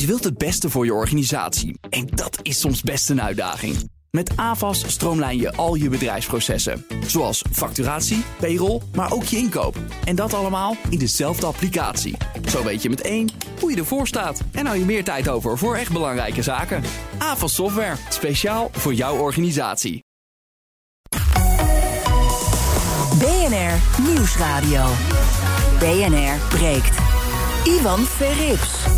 Je wilt het beste voor je organisatie en dat is soms best een uitdaging. Met AVAS stroomlijn je al je bedrijfsprocessen, zoals facturatie, payroll, maar ook je inkoop. En dat allemaal in dezelfde applicatie. Zo weet je met één hoe je ervoor staat en hou je meer tijd over voor echt belangrijke zaken. AVAS Software, speciaal voor jouw organisatie. BNR Nieuwsradio. BNR breekt. Ivan Verrips.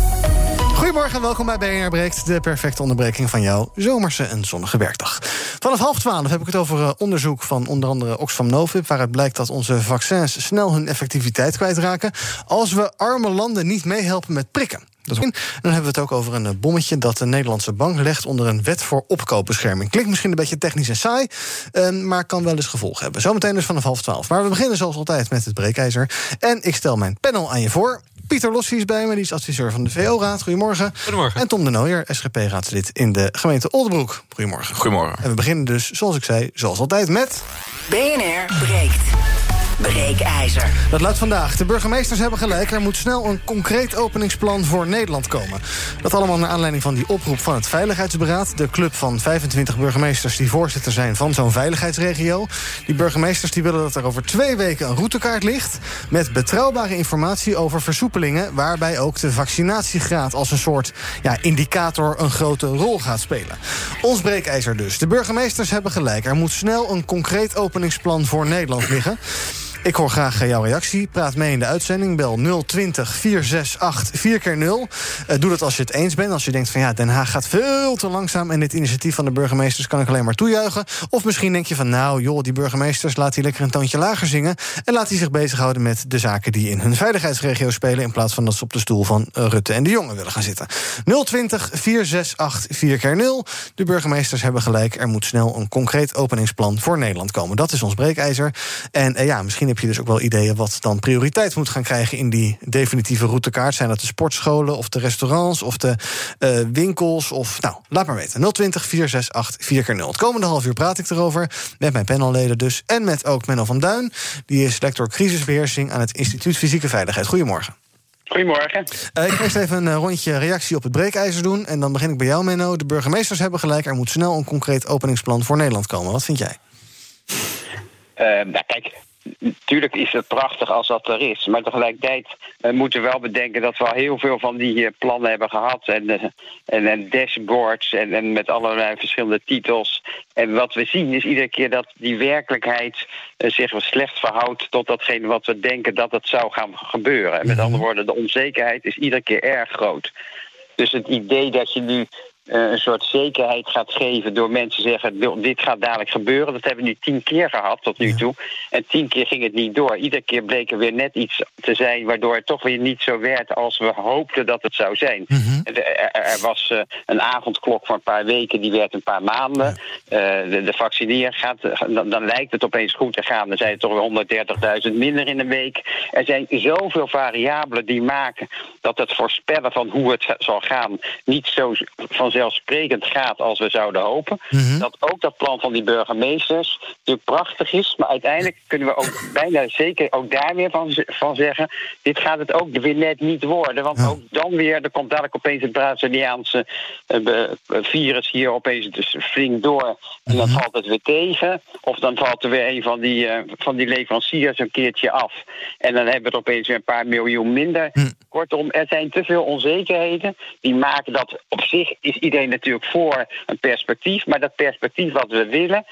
Goedemorgen en welkom bij BNR Breekt, de perfecte onderbreking van jouw zomerse en zonnige werkdag. Vanaf half twaalf heb ik het over eh, onderzoek van onder andere Oxfam Novib... waaruit blijkt dat onze vaccins snel hun effectiviteit kwijtraken... als we arme landen niet meehelpen met prikken. Dat dan hebben we het ook over een eh, bommetje dat de Nederlandse bank legt onder een wet voor opkoopbescherming. Klinkt misschien een beetje technisch en saai, eh, maar kan wel eens gevolgen hebben. Zometeen dus vanaf half twaalf. Maar we beginnen zoals altijd met het breekijzer. En ik stel mijn panel aan je voor. Pieter Lossie is bij me, die is adviseur van de VO-raad. Goedemorgen. Goedemorgen. En Tom de Nooijer, SGP-raadslid in de gemeente Oldenbroek. Goedemorgen. Goedemorgen. En we beginnen dus, zoals ik zei, zoals altijd met... BNR breekt. Breekijzer. Dat luidt vandaag. De burgemeesters hebben gelijk. Er moet snel een concreet openingsplan voor Nederland komen. Dat allemaal naar aanleiding van die oproep van het Veiligheidsberaad. De club van 25 burgemeesters die voorzitter zijn van zo'n veiligheidsregio. Die burgemeesters die willen dat er over twee weken een routekaart ligt... met betrouwbare informatie over versoepelingen... waarbij ook de vaccinatiegraad als een soort ja, indicator een grote rol gaat spelen. Ons breekijzer dus. De burgemeesters hebben gelijk. Er moet snel een concreet openingsplan voor Nederland liggen. Ik hoor graag eh, jouw reactie. Praat mee in de uitzending. Bel 020 468 4 keer 0 Uh, doe dat als je het eens bent. Als je denkt van ja, Den Haag gaat veel te langzaam... en dit initiatief van de burgemeesters kan ik alleen maar toejuichen. Of misschien denk je van nou joh, die burgemeesters... laat die lekker een toontje lager zingen... en laat die zich bezighouden met de zaken die in hun veiligheidsregio spelen... in plaats van dat ze op de stoel van eh, Rutte en de Jongen willen gaan zitten. 020 468 4 keer 0 De burgemeesters hebben gelijk. Er moet snel een concreet openingsplan voor Nederland komen. Dat is ons breekijzer. En eh, ja, misschien heb je dus ook wel ideeën wat dan prioriteit moet gaan krijgen in die definitieve routekaart. Zijn dat de sportscholen of de restaurants of de uh, winkels? Of nou, laat maar weten. 020 468 4 keer 0 Het komende half uur praat ik erover met mijn panelleden dus en met ook Menno van Duin. Die is lector crisisbeheersing aan het Instituut Fysieke Veiligheid. Goedemorgen. Goedemorgen. Uh, ik ga eerst even een rondje reactie op het breekijzer doen. En dan begin ik bij jou, Menno. De burgemeesters hebben gelijk. Er moet snel een concreet openingsplan voor Nederland komen. Wat vind jij? Uh, nou, kijk, Natuurlijk is het prachtig als dat er is. Maar tegelijkertijd uh, moeten we wel bedenken dat we al heel veel van die uh, plannen hebben gehad. En, uh, en, en, dashboards en, en, met allerlei verschillende titels. En wat we zien is iedere keer dat die werkelijkheid zich slecht verhoudt tot datgene wat we denken dat het zou gaan gebeuren. En met andere woorden, de onzekerheid is iedere keer erg groot. Dus het idee dat je nu een soort zekerheid gaat geven door mensen te zeggen: dit gaat dadelijk gebeuren. Dat hebben we nu tien keer gehad tot nu toe. En tien keer ging het niet door. Iedere keer bleek er weer net iets te zijn waardoor het toch weer niet zo werd als we hoopten dat het zou zijn. Mm -hmm. er, er, was uh, een avondklok voor een paar weken, die werd een paar maanden. Ja. Uh, de, de vaccineren gaat, dan, dan, lijkt het opeens goed te gaan. Dan zijn het toch weer 130.000 minder in een week. Er zijn zoveel variabelen die maken dat het voorspellen van hoe het zal gaan niet zo vanzelfsprekend gaat als we zouden hopen. Mm -hmm. Dat ook dat plan van die burgemeesters natuurlijk prachtig is. Maar uiteindelijk kunnen we ook bijna zeker ook daar weer van, van zeggen... dit gaat het ook weer net niet worden. Want ja. ook dan weer, er komt dadelijk opeens het Braziliaanse uh, virus hier opeens dus flink door. En dan mm -hmm. valt het weer tegen. Of dan valt er weer een van die, uh, van die leveranciers een keertje af. En dan hebben we er opeens weer een paar miljoen minder. Mm. Kortom, er zijn te veel onzekerheden. Die maken dat op zich is iedereen natuurlijk voor een perspectief. Maar dat perspectief wat we willen,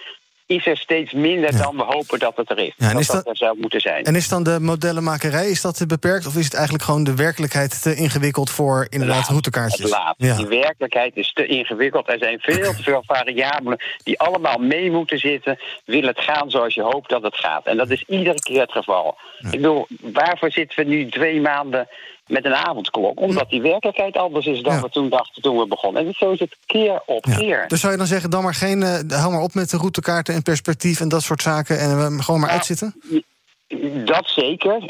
is er steeds minder ja. dan we hopen dat het er is. Ja, dat, dat er zou moeten zijn. En is dan de modellenmakerij is dat te beperkt? Of is het eigenlijk gewoon de werkelijkheid te ingewikkeld voor inderdaad laat, routekaartjes? Ja. Die werkelijkheid is te ingewikkeld. Er zijn veel te veel variabelen die allemaal mee moeten zitten. Wil het gaan zoals je hoopt dat het gaat? En dat is iedere keer het geval. Ik bedoel, waarvoor zitten we nu twee maanden met een avondklok. Omdat die werkelijkheid anders is dan ja. we toen dachten toen we begonnen. En zo is het keer op ja. keer. Dus zou je dan zeggen, dan maar geen, uh, hou maar op met de routekaarten en perspectief en dat soort zaken en gewoon maar uitzitten? Dat zeker.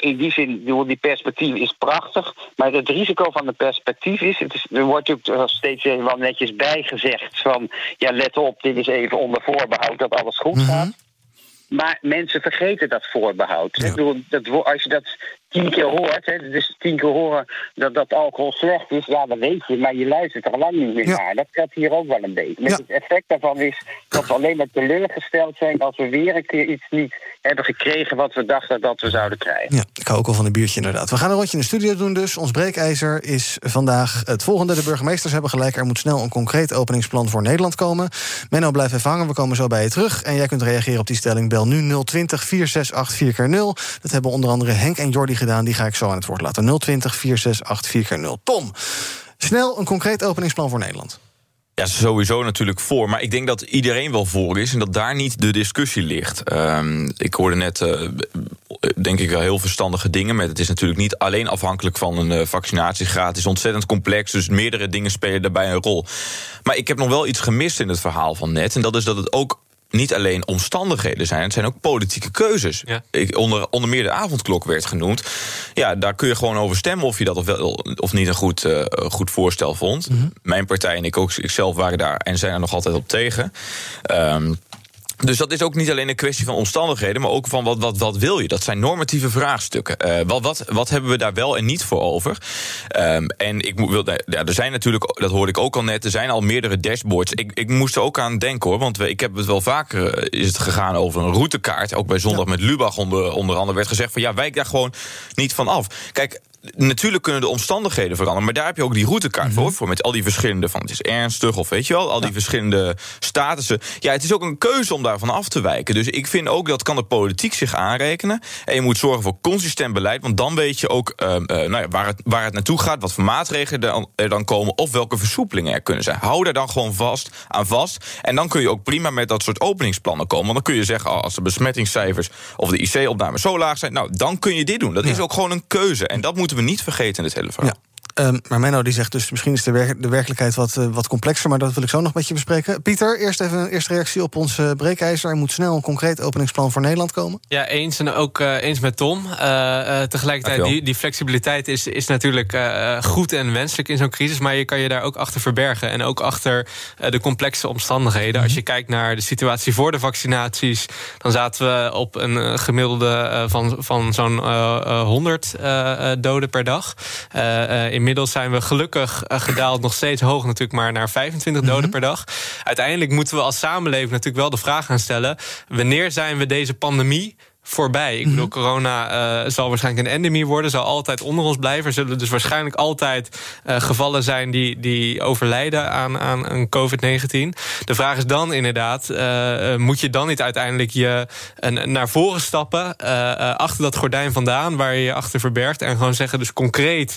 In die zin, die perspectief is prachtig. Maar het risico van de perspectief is... Het is er wordt natuurlijk steeds wel netjes bijgezegd van... ja, let op, dit is even onder voorbehoud dat alles goed mm -hmm. gaat. Maar mensen vergeten dat voorbehoud. Ja. Ik bedoel, dat, als je dat tien keer hoort, hè, dus tien keer horen dat, dat alcohol slecht is, ja, dat weet je, maar je luistert er lang niet meer naar. Dat geldt hier ook wel een beetje. Met Ja. Het effect daarvan is dat we alleen maar teleurgesteld zijn als we weer een keer iets niet hebben gekregen wat we dachten dat we zouden krijgen. Ja, ik hou ook wel van een biertje inderdaad. We gaan een rondje in de studio doen dus. Ons breekijzer is vandaag het volgende. De burgemeesters hebben gelijk. Er moet snel een concreet openingsplan voor Nederland komen. Menno, blijf even hangen. We komen zo bij je terug. En jij kunt reageren op die stelling. Bel nu 020 468 4x0. Dat hebben onder andere Henk en Jordi Die ga ik zo aan het woord laten. 020 468 4x0. Tom, snel een concreet openingsplan voor Nederland. Ja, sowieso natuurlijk voor. Maar ik denk dat iedereen wel voor is en dat daar niet de discussie ligt. Ehm, ik hoorde net, eh, denk ik, heel verstandige dingen. Met het is natuurlijk niet alleen afhankelijk van een eh, vaccinatiegraad. Het is ontzettend complex, dus meerdere dingen spelen daarbij een rol. Maar ik heb nog wel iets gemist in het verhaal van net. En dat is dat het ook niet alleen omstandigheden zijn, het zijn ook politieke keuzes. Ja. Ik, onder, onder meer de avondklok werd genoemd. Ja, daar kun je gewoon over stemmen of je dat of, wel, of niet een goed, eh, goed voorstel vond. Mijn partij en ik ook ikzelf waren daar en zijn er nog altijd op tegen. Ehm, dus dat is ook niet alleen een kwestie van omstandigheden, maar ook van wat, wat, wat wil je? Dat zijn normatieve vraagstukken. Eh, wat, wat, wat hebben we daar wel en niet voor over? Ehm, en ik wil, ja, er zijn natuurlijk, dat hoorde ik ook al net, er zijn al meerdere dashboards. Ik, ik moest er ook aan denken hoor, want ik heb het wel vaker eh, is het gegaan over een routekaart. Ook bij zondag met Lubach onder, onder andere werd gezegd van ja, wijk daar gewoon niet van af. Kijk. Natuurlijk kunnen de omstandigheden veranderen, maar daar heb je ook die routekaart voor. Voor met al die verschillende van het is ernstig of weet je wel, al die verschillende statussen. Ja, het is ook een keuze om daarvan af te wijken. Dus ik vind ook dat kan de politiek zich aanrekenen. En je moet zorgen voor consistent beleid, want dan weet je ook ehm, eh, nou ja, waar, het, waar het naartoe gaat, wat voor maatregelen er dan, komen of welke versoepelingen er kunnen zijn. Hou daar dan gewoon vast aan vast. En dan kun je ook prima met dat soort openingsplannen komen. Want dan kun je zeggen, oh, als de besmettingscijfers of de IC-opnames zo laag zijn, nou dan kun je dit doen. Dat is ook gewoon een keuze. En dat we niet vergeten in dit hele verhaal. Ehm, maar Menno die zegt dus misschien is de, wer- de werkelijkheid wat, eh, wat complexer, maar dat wil ik zo nog met je bespreken. Pieter, eerst even een eerste reactie op ons eh, breekijzer. Er moet snel een concreet openingsplan voor Nederland komen. Ja, eens en ook eh, eens met Tom. Eh, eh, tegelijkertijd, die, die flexibiliteit is, is natuurlijk eh, goed en wenselijk in zo'n crisis. Maar je kan je daar ook achter verbergen. En ook achter eh, de complexe omstandigheden. Als je kijkt naar de situatie voor de vaccinaties. dan zaten we op een gemiddelde eh, van, van zo'n eh, eh, 100 eh, eh, doden per dag. Eh, eh, inmiddels zijn we gelukkig eh, gedaald, nog steeds hoog natuurlijk, maar naar 25 doden per dag. Uiteindelijk moeten we als samenleving natuurlijk wel de vraag gaan stellen: wanneer zijn we deze pandemie? Voorbij. Ik bedoel, corona eh, zal waarschijnlijk een endemie worden, zal altijd onder ons blijven. Er zullen dus waarschijnlijk altijd eh, gevallen zijn die, die overlijden aan, aan een COVID-19. De vraag is dan inderdaad: eh, moet je dan niet uiteindelijk je een, naar voren stappen, achter dat gordijn vandaan, waar je je achter verbergt, en gewoon zeggen, dus concreet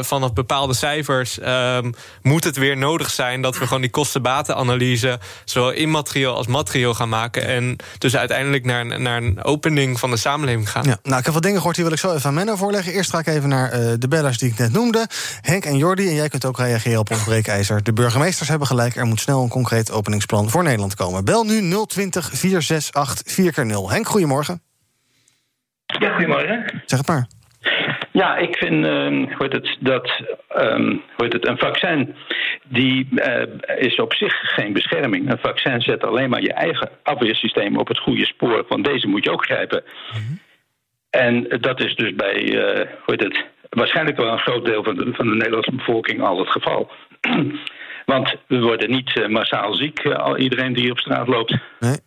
vanaf bepaalde cijfers ehm, moet het weer nodig zijn dat we gewoon die kosten-batenanalyse, zowel immaterieel als materieel gaan maken. En dus uiteindelijk naar, een- naar een opening van de samenleving gaan. Ja, nou, ik heb wat dingen gehoord, die wil ik zo even aan Menno voorleggen. Eerst ga ik even naar eh, de bellers die ik net noemde. Henk en Jordi, en jij kunt ook reageren op ons breekijzer. De burgemeesters hebben gelijk, er moet snel een concreet openingsplan voor Nederland komen. Bel nu 020 468 4x0. Henk, goedemorgen. Ja, goedemorgen. Zeg het maar. Ja, ik vind ehm, hoe heet het, dat ehm, hoe heet het, een vaccin die eh, is op zich geen bescherming. Een vaccin zet alleen maar je eigen afweersysteem op het goede spoor. Van deze moet je ook grijpen. En dat is dus bij eh, hoe heet het, waarschijnlijk wel een groot deel van de, van de Nederlandse bevolking al het geval. Want we worden niet eh, massaal ziek, al iedereen die op straat loopt. Nee.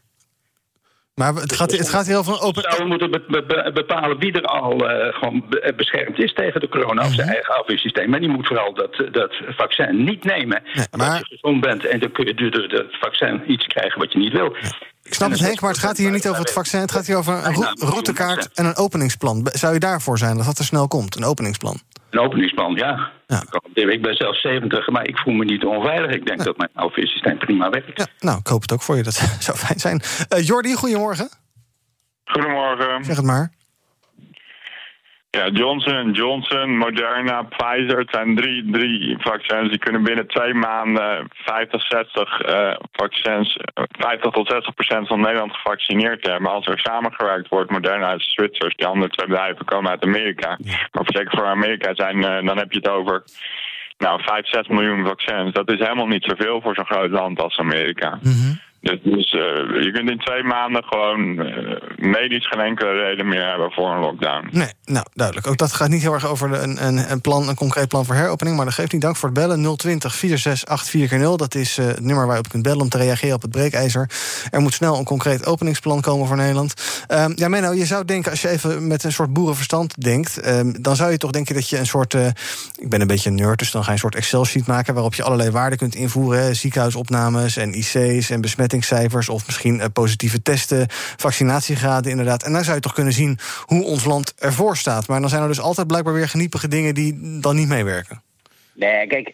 Maar het gaat, het gaat hier over een open... Zouden we moeten be- be- be- bepalen wie er al eh, gewoon be- beschermd is tegen de corona of zijn Mhm. eigen afweersysteem. Maar die moet vooral dat, dat vaccin niet nemen. Nee, maar- Als je gezond bent en dan kun je door het vaccin iets krijgen wat je niet wil. Ik snap het, Henk, maar het gaat hier niet over het vaccin. Het gaat hier over een routekaart en een openingsplan. Zou je daarvoor zijn dat dat er snel komt, een openingsplan? Een openingsplan, ja. Ja. Ik ben zelf 70, maar ik voel me niet onveilig. Ik denk dat mijn afweersysteem prima werkt. Ja, nou, ik hoop het ook voor je. Dat zou fijn zijn. Eh Jordi, goedemorgen. Goedemorgen. Zeg het maar. Ja, Johnson Johnson, Moderna, Pfizer. Het zijn drie, drie vaccins. Die kunnen binnen twee maanden 50, 60 eh, vaccins, eh, 50 tot 60 procent van Nederland gevaccineerd hebben. Als er samengewerkt wordt, Moderna uit Zwitsers, die andere twee bedrijven komen uit Amerika. Maar zeker voor Amerika zijn, eh, dan heb je het over nou, 5, 6 miljoen vaccins. Dat is helemaal niet zoveel voor zo'n groot land als Amerika. Dus je kunt in twee maanden gewoon uh, medisch geen enkele reden meer hebben voor een lockdown. Nee, nou duidelijk. Ook dat gaat niet heel erg over een, een, een, plan, een concreet plan voor heropening. Maar dat geeft niet. Dank voor het bellen. 020 4684 0 Dat is uh, het nummer waar je op kunt bellen om te reageren op het breekijzer. Er moet snel een concreet openingsplan komen voor Nederland. Um, ja, Menno, je zou denken, als je even met een soort boerenverstand denkt, um, dan zou je toch denken dat je een soort. ik ben een beetje een nerd, dus dan ga je een soort Excel-sheet maken waarop je allerlei waarden kunt invoeren. Ziekenhuisopnames en IC's en besmettingen besmettingscijfers of misschien uh, positieve testen, vaccinatiegraden inderdaad. En dan zou je toch kunnen zien hoe ons land ervoor staat. Maar dan zijn er dus altijd blijkbaar weer geniepige dingen die dan niet meewerken. Nee, kijk,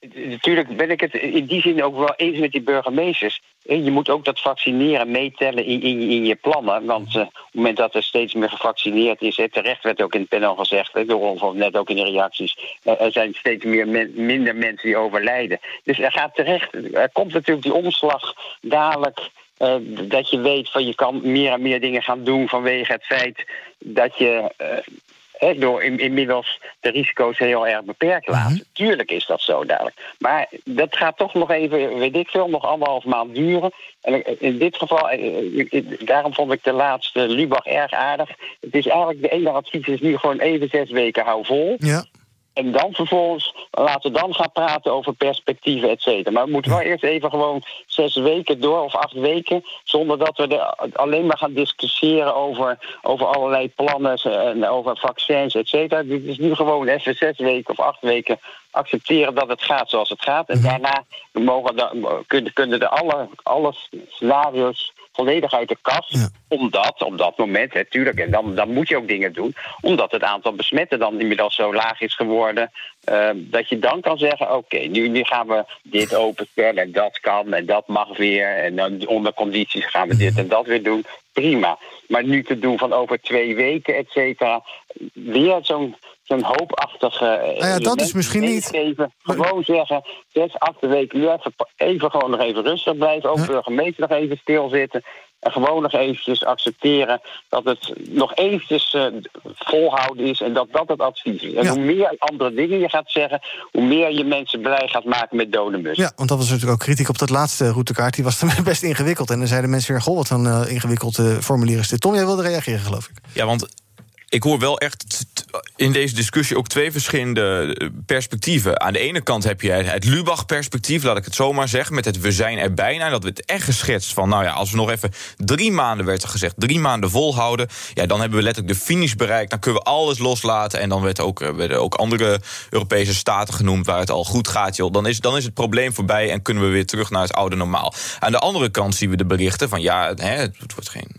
natuurlijk ben ik het in die zin ook wel eens met die burgemeesters. Je moet ook dat vaccineren meetellen in, in, je plannen. Want uh, op het moment dat er steeds meer gevaccineerd is, terecht werd ook in het panel gezegd, door net ook in de reacties, uh, er zijn steeds meer minder mensen die overlijden. Dus er gaat terecht, er komt natuurlijk die omslag dadelijk. Uh, dat je weet van je kan meer en meer dingen gaan doen vanwege het feit dat je door in, inmiddels de risico's heel erg beperkt laten. Mm Tuurlijk is dat zo dadelijk. Maar dat gaat toch nog even, weet ik veel, nog anderhalf maand duren. En in dit geval, eh, eh, daarom vond ik de laatste Lubach erg aardig. Het is eigenlijk de enige advies is nu gewoon even zes weken hou vol. Ja. En dan vervolgens, laten we dan gaan praten over perspectieven, et cetera. Maar we moeten wel eerst even gewoon zes weken door of acht weken. Zonder dat we er alleen maar gaan discussiëren over, over allerlei plannen en over vaccins, et cetera. Dit is nu gewoon even zes weken of acht weken accepteren dat het gaat zoals het gaat. En mhm. daarna mogen kunnen, kunnen de alle, alle scenario's volledig uit de kast. Omdat, op dat moment, natuurlijk, en dan, dan moet je ook dingen doen. Omdat het aantal besmetten dan inmiddels zo laag is geworden. Uh, dat je dan kan zeggen: oké, nu, nu gaan we dit openstellen en dat kan en dat mag weer. En dan onder condities gaan we dit en dat weer doen. Prima. Maar nu te doen van over twee weken, et cetera. Weer zo'n zo'n hoopachtige. Nou ja, dat is misschien niet. Geven. Gewoon zeggen: zes, acht weken nu even, even gewoon nog even rustig blijven. Ook burgemeester nog even stilzitten. En gewoon nog eventjes accepteren dat het nog eventjes uh, volhouden is en dat dat het advies is. En hoe meer andere dingen je gaat zeggen, hoe meer je mensen blij gaat maken met dode mus. Ja, want dat was natuurlijk ook kritiek op dat laatste routekaart. Die was dan best ingewikkeld. En dan zeiden mensen weer, goh, wat een uh, ingewikkeld uh, formulier is dit. Tom, jij wilde reageren, geloof ik. Ja, want ik hoor wel echt in deze discussie ook twee verschillende eh, perspectieven. Aan de ene kant heb je het Lubach-perspectief, laat ik het zo maar zeggen, met het we zijn er bijna. Dat we het echt geschetst van, nou ja, als we nog even drie maanden, werd er gezegd, drie maanden volhouden, ja, dan hebben we letterlijk de finish bereikt. Dan kunnen we alles loslaten. En dan werd ook, eh, werden ook andere Europese staten genoemd waar het al goed gaat, joh. Dan is, dan is het probleem voorbij en kunnen we weer terug naar het oude normaal. Aan de andere kant zien we de berichten van, ja, hè, het wordt geen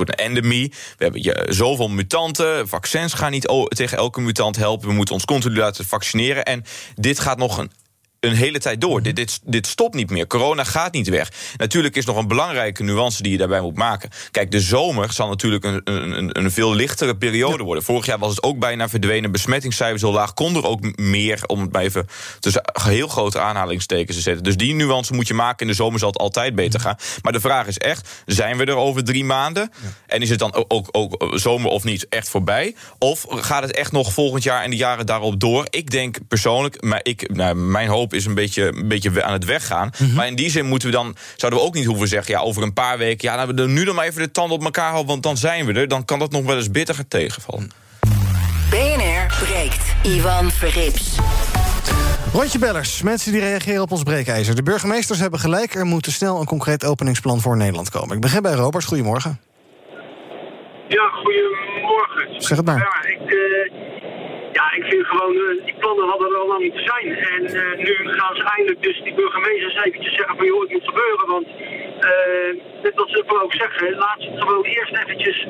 een endemie. We hebben je, zoveel mutanten. Vaccins gaan niet tegen elke mutant helpen. We moeten ons continu laten vaccineren. En dit gaat nog een een hele tijd door. Dit, dit, dit stopt niet meer. Corona gaat niet weg. Natuurlijk is nog een belangrijke nuance die je daarbij moet maken. Kijk, de zomer zal natuurlijk een, een, een veel lichtere periode worden. Vorig jaar was het ook bijna verdwenen. Besmettingscijfers zo laag. Kon er ook meer, om het maar even tussen heel grote aanhalingstekens te zetten. Dus die nuance moet je maken. In de zomer zal het altijd beter gaan. Maar de vraag is echt, zijn we er over drie maanden? En is het dan ook, ook, zomer of niet echt voorbij? Of gaat het echt nog volgend jaar en de jaren daarop door? Ik denk persoonlijk, maar ik, nou, mijn hoop is een beetje, een beetje aan het weggaan. Mhm. Maar in die zin moeten we dan, zouden we ook niet hoeven zeggen... ja, over een paar weken, ja, nou, we nu dan maar even de tanden op elkaar houden... want dan zijn we er. Dan kan dat nog wel eens bitter gaan tegenvallen. BNR breekt. Ivan Verrips. Rondje bellers, mensen die reageren op ons breekijzer. De burgemeesters hebben gelijk, er moet snel een concreet openingsplan voor Nederland komen. Ik begin bij Robert, goedemorgen. Ja, goedemorgen. Zeg het maar. Ja, ik, uh, ja, ik vind gewoon, uh, die plannen hadden er al lang moeten zijn. En uh, nu gaan ze eindelijk dus die burgemeesters eventjes zeggen van joh, het moet gebeuren. Want uh, net wat ze ook zeggen, laat ze gewoon eerst eventjes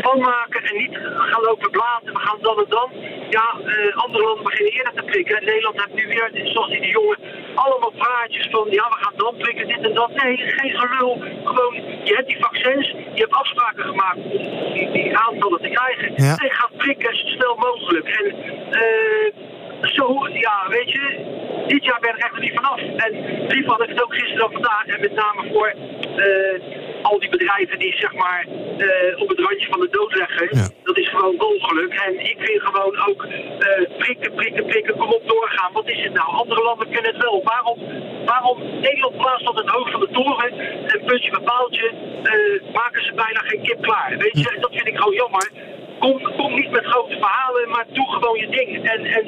plan maken en niet gaan lopen blaten. We gaan dan en dan. Ja, andere landen beginnen eerder te prikken. Nederland heeft nu weer, zoals die jongen, allemaal praatjes van ja, we gaan dan prikken, dit en dat. Nee, geen gelul. Gewoon, je hebt die vaccins, je hebt afspraken gemaakt om die, die aantallen te krijgen. Ja. En ga prikken zo snel mogelijk. En uh, zo, ja, weet je, dit jaar ben ik echt er niet vanaf. En liever had ik het ook gisteren of vandaag. En met name voor uh, al die bedrijven die zeg maar eh, op het randje van de dood leggen, dat is gewoon ongeluk. En ik vind gewoon ook eh, prikken, prikken, prikken, kom op doorgaan. Wat is het nou? Andere landen kunnen het wel. Waarom, waarom Nederland plaatst tot het hoog van de toren en puntje bij paaltje eh, maken ze bijna geen kip klaar? Weet je, dat vind ik gewoon jammer. Kom, kom niet met grote verhalen, maar doe gewoon je ding. En, en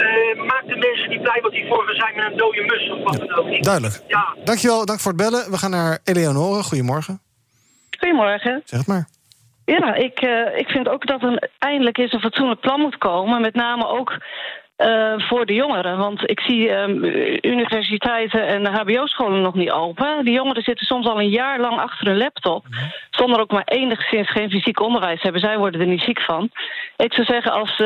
eh, maak de mensen niet blij wat die vorige zijn met een dode mus of wat dan ook. Duidelijk. Ja. Dankjewel, dank voor het bellen. We gaan naar Eleonore. Goedemorgen. Goedemorgen. Zeg het maar. Ja, ik, eh, ik vind ook dat er eindelijk eens een fatsoenlijk plan moet komen. Met name ook eh, voor de jongeren. Want ik zie ehm, universiteiten en HBO-scholen nog niet open. Die jongeren zitten soms al een jaar lang achter een laptop. Zonder ook maar enigszins geen fysiek onderwijs te hebben. Zij worden er niet ziek van. Ik zou zeggen, als uh,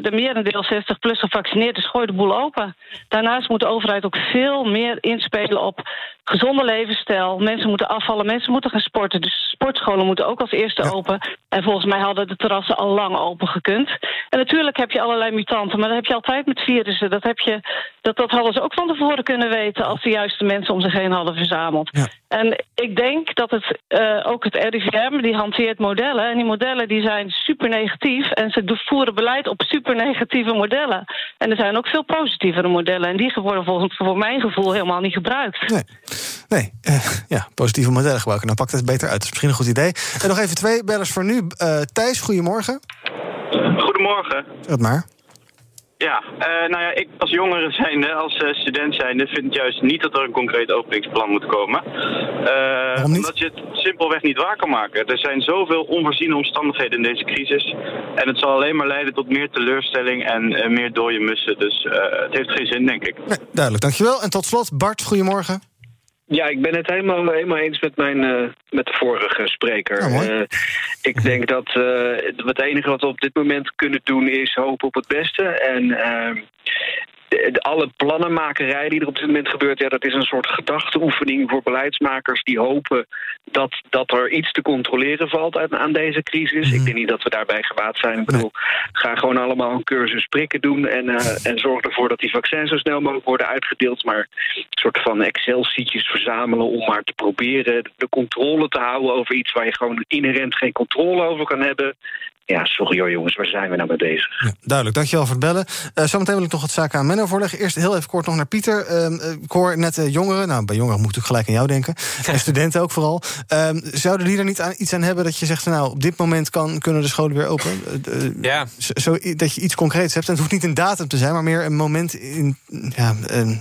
de merendeel 60-plus gevaccineerd is, gooi de boel open. Daarnaast moet de overheid ook veel meer inspelen op gezonde levensstijl. Mensen moeten afvallen, mensen moeten gaan sporten. Dus sportscholen moeten ook als eerste open. En volgens mij hadden de terrassen al lang open gekund. En natuurlijk heb je allerlei mutanten, maar dat heb je altijd met virussen. Dat, heb je, dat, dat hadden ze ook van tevoren kunnen weten als de juiste mensen om zich heen hadden verzameld. En ik denk dat het uh, ook het RIVM, die hanteert modellen. En die modellen die zijn super negatief. En ze voeren beleid op super negatieve modellen. En er zijn ook veel positievere modellen. En die worden volgens voor mijn gevoel helemaal niet gebruikt. Nee, nee. Uh, ja, positieve modellen gebruiken. Dan pakt het beter uit. Dat is misschien een goed idee. En nog even twee bellers voor nu. Uh, Thijs, goedemorgen. Goedemorgen. Zeg het maar. Ja, uh, nou ja, ik als jongere zijnde, als uh, student zijnde, vind juist niet dat er een concreet openingsplan moet komen. Uh, omdat je het simpelweg niet waar kan maken. Er zijn zoveel onvoorziene omstandigheden in deze crisis. En het zal alleen maar leiden tot meer teleurstelling en meer dode mussen. Dus het heeft geen zin, denk ik. Nee, duidelijk, dankjewel. En tot slot, Bart, goedemorgen. Ja, ik ben het helemaal, helemaal eens met, mijn, uh, met de vorige spreker. Uh, ik denk dat uh, het enige wat we op dit moment kunnen doen is hopen op het beste. En ehm, de, alle plannenmakerij die er op dit moment gebeurt, ja, dat is een soort gedachteoefening voor beleidsmakers die hopen dat, dat er iets te controleren valt aan, aan deze crisis. Ik denk niet dat we daarbij gebaat zijn. Ik bedoel, ga gewoon allemaal een cursus prikken doen en, uh, en zorg ervoor dat die vaccins zo snel mogelijk worden uitgedeeld. Maar een soort van Excel-sheetjes verzamelen om maar te proberen de controle te houden over iets waar je gewoon inherent geen controle over kan hebben. Ja, sorry hoor jongens, waar zijn we nou mee bezig? Ja, duidelijk, dankjewel voor het bellen. Uh, zometeen wil ik nog wat zaken aan Menno voorleggen. Eerst heel even kort nog naar Pieter. Uh, ik hoor net uh, jongeren, nou bij jongeren moet ik gelijk aan jou denken. en studenten ook vooral. Ehm, zouden die er niet aan, iets aan hebben dat je zegt... nou, op dit moment kan, kunnen de scholen weer open? ja. Zo, dat je iets concreets hebt. En het hoeft niet een datum te zijn, maar meer een moment in, ja,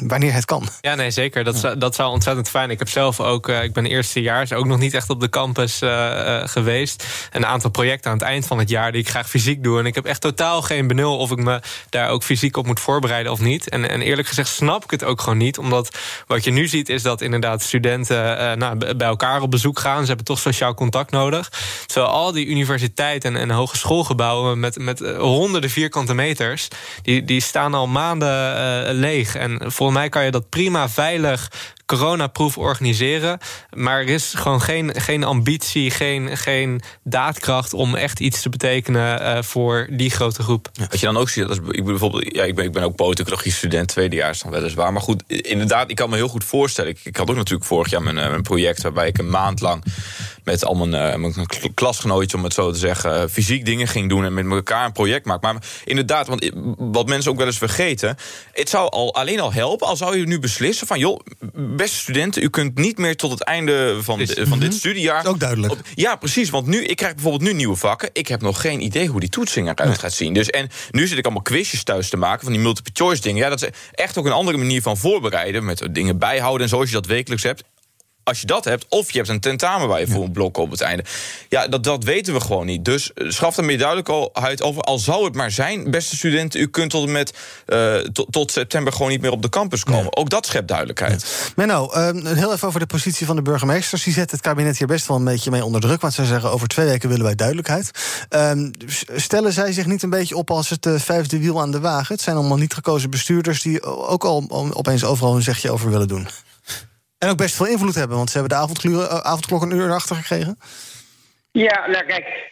wanneer het kan. Ja, nee, zeker. Dat, zou, dat zou ontzettend fijn. Ik heb zelf ook, ik ben eerstejaars, ook nog niet echt op de campus geweest. Een aantal projecten aan het eind van het jaar die ik graag fysiek doe. En ik heb echt totaal geen benul of ik me daar ook fysiek op moet voorbereiden of niet. En, en eerlijk gezegd snap ik het ook gewoon niet. Omdat wat je nu ziet is dat inderdaad studenten uh, nou, bij elkaar op bezoek gaan. Ze hebben toch sociaal contact nodig. Terwijl al die universiteiten en, en hogeschoolgebouwen met, met honderden vierkante meters... die, die staan al maanden uh, leeg. En volgens mij kan je dat prima veilig coronaproef organiseren. Maar er is gewoon geen, geen ambitie, geen, geen daadkracht om echt iets te betekenen uh, voor die grote groep. Wat je dan ook ziet, dat is, ik bijvoorbeeld, ja, ik ben, ik ben ook politicologie student, tweedejaars dan weliswaar. Maar goed, inderdaad, ik kan me heel goed voorstellen. Ik, ik had ook natuurlijk vorig jaar mijn, mijn project waarbij ik een maand lang met al mijn, uh, mijn klasgenootjes, om het zo te zeggen, fysiek dingen ging doen en met elkaar een project maken. Maar inderdaad, want wat mensen ook wel eens vergeten, het zou al alleen al helpen, al zou je nu beslissen van, joh, beste studenten, u kunt niet meer tot het einde van, de, van dit studiejaar. Ook duidelijk. Op, ja, precies. Want nu, ik krijg bijvoorbeeld nu nieuwe vakken. Ik heb nog geen idee hoe die toetsing eruit nee. gaat zien. Dus en nu zit ik allemaal quizjes thuis te maken van die multiple choice dingen. Ja, dat is echt ook een andere manier van voorbereiden. Met dingen bijhouden en zoals je dat wekelijks hebt als je dat hebt, of je hebt een tentamen waar je voor een blok op het einde. Ja, dat, dat weten we gewoon niet. Dus schaf er meer duidelijkheid over. Al zou het maar zijn, beste studenten, u kunt tot en met uh, tot, tot september gewoon niet meer op de campus komen. Ook dat schept duidelijkheid. Ja. Menno, uh, heel even over de positie van de burgemeesters. Die zet het kabinet hier best wel een beetje mee onder druk. Want ze zeggen over twee weken willen wij duidelijkheid. Uh, stellen zij zich niet een beetje op als het vijfde wiel aan de wagen? Het zijn allemaal niet gekozen bestuurders die ook al opeens overal een zegje over willen doen. En ook best veel invloed hebben, want ze hebben de avondklok, avondklok een uur achter gekregen. Ja, nou kijk,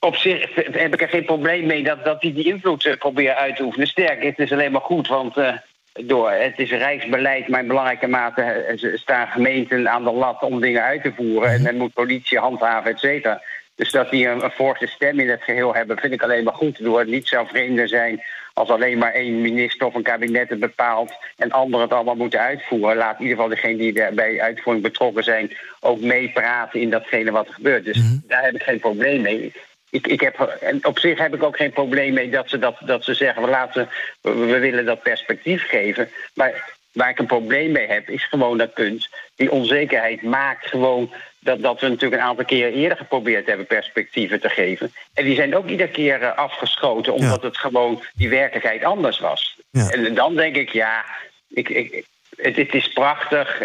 op zich heb ik er geen probleem mee dat, dat die die invloed proberen uit te oefenen. Sterk, het is alleen maar goed, want uh, door, het is rijksbeleid, maar in belangrijke mate staan gemeenten aan de lat om dingen uit te voeren. En dan moet politie handhaven, et cetera. Dus dat die een, een forse stem in het geheel hebben, vind ik alleen maar goed. Door het niet zo vreemder zijn als alleen maar één minister of een kabinet het bepaalt en anderen het allemaal moeten uitvoeren. Laat in ieder geval degene die bij uitvoering betrokken zijn ook meepraten in datgene wat er gebeurt. Dus mhm. daar heb ik geen probleem mee. Ik, ik heb, en op zich heb ik ook geen probleem mee dat ze, dat, dat ze zeggen: we, laten, we willen dat perspectief geven. Maar waar ik een probleem mee heb, is gewoon dat punt. Die onzekerheid maakt gewoon dat, dat we natuurlijk een aantal keer eerder geprobeerd hebben perspectieven te geven. En die zijn ook iedere keer eh, afgeschoten, omdat het gewoon die werkelijkheid anders was. En dan denk ik, ja, ik, ik, het, is prachtig.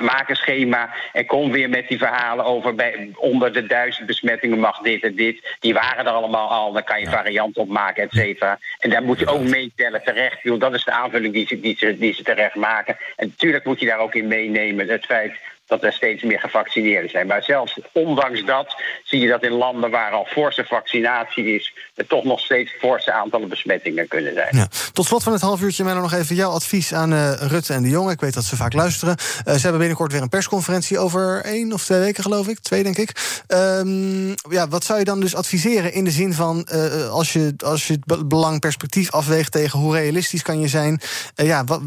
Maak een schema en kom weer met die verhalen over bij, onder de duizend besmettingen mag dit en dit. Die waren er allemaal al. Dan kan je varianten op maken, et cetera. En daar moet je ook meetellen terecht. Dat is de aanvulling die ze, die, ze, die ze terecht maken. En natuurlijk moet je daar ook in meenemen het feit dat er steeds meer gevaccineerden zijn. Maar zelfs ondanks dat zie je dat in landen waar al forse vaccinatie is, er toch nog steeds forse aantallen besmettingen kunnen zijn. Ja. Tot slot van het half uurtje, nog even jouw advies aan uh, Rutte en de Jong. Ik weet dat ze vaak luisteren. Uh, ze hebben binnenkort weer een persconferentie over één of twee weken, geloof ik. Twee, denk ik. Um, ja, wat zou je dan dus adviseren in de zin van uh, als, je, als je het belang perspectief afweegt tegen hoe realistisch kan je zijn? ja, wat,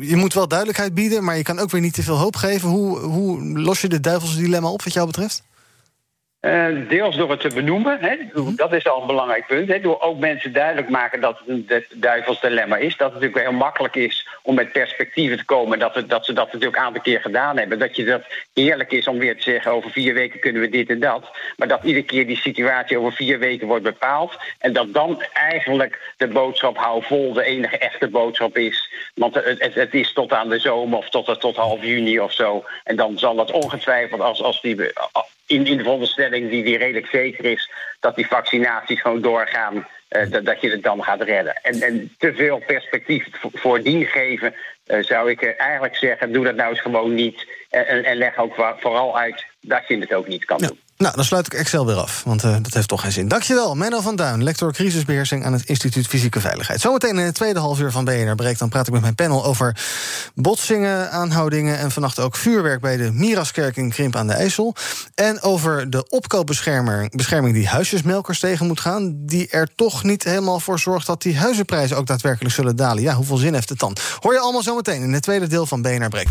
je moet wel duidelijkheid bieden, maar je kan ook weer niet te veel hoop geven. Hoe hoe los je de duivelse dilemma op wat jou betreft? Uh, deels door het te benoemen, hè. Mhm. dat is al een belangrijk punt. Hè. Door ook mensen duidelijk maken dat het een duivels dilemma is. Dat het natuurlijk heel makkelijk is om met perspectieven te komen. Dat, we, dat ze dat natuurlijk een aantal keer gedaan hebben. Dat je dat heerlijk is om weer te zeggen: over vier weken kunnen we dit en dat. Maar dat iedere keer die situatie over vier weken wordt bepaald. En dat dan eigenlijk de boodschap hou vol de enige echte boodschap is. Want het, het, is tot aan de zomer of tot, tot half juni of zo. En dan zal dat ongetwijfeld als, als die in, in de die, die redelijk zeker is dat die vaccinaties gewoon doorgaan, uh, dat, dat je het dan gaat redden. En, en te veel perspectief voordien geven, uh, zou ik eigenlijk zeggen, doe dat nou eens gewoon niet. En, en leg ook vooral uit dat je het ook niet kan doen. Nou, dan sluit ik Excel weer af, want uh, dat heeft toch geen zin. Dankjewel, Menno van Duin, lector crisisbeheersing... aan het Instituut Fysieke Veiligheid. Zometeen in het tweede halfuur van BNR Breekt... dan praat ik met mijn panel over botsingen, aanhoudingen... en vannacht ook vuurwerk bij de Miraskerk in Krimp aan de IJssel. En over de opkoopbescherming die huisjesmelkers tegen moet gaan... die er toch niet helemaal voor zorgt dat die huizenprijzen... ook daadwerkelijk zullen dalen. Ja, hoeveel zin heeft het dan? Hoor je allemaal zometeen in het tweede deel van BNR Breekt.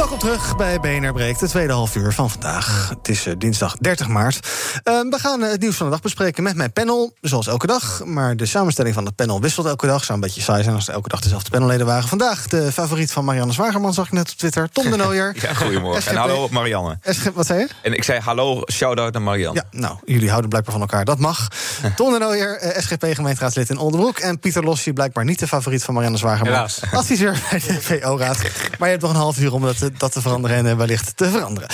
Welkom terug bij BNR Breekt, het tweede half uur van vandaag. Het is uh, dinsdag 30 maart. Uh, we gaan uh, het nieuws van de dag bespreken met mijn panel, zoals elke dag. Maar de samenstelling van het panel wisselt elke dag. Zou een beetje saai zijn als er elke dag dezelfde panelleden waren. Vandaag de favoriet van Marianne Zwagerman, zag ik net op Twitter. Tom de Nooier. ja, goedemorgen. En hallo Marianne. wat zei je? En ik zei hallo, shout-out naar Marianne. Ja, nou, jullie houden blijkbaar van elkaar. Dat mag. Tom de Nooier, SGP-gemeenteraadslid in Oldenbroek. En Pieter Lossi, blijkbaar niet de favoriet van Marianne Zwagerman. Helaas. Adviseur bij de VO-raad. Maar je hebt nog een half uur om dat te, dat te veranderen en eh, wellicht te veranderen.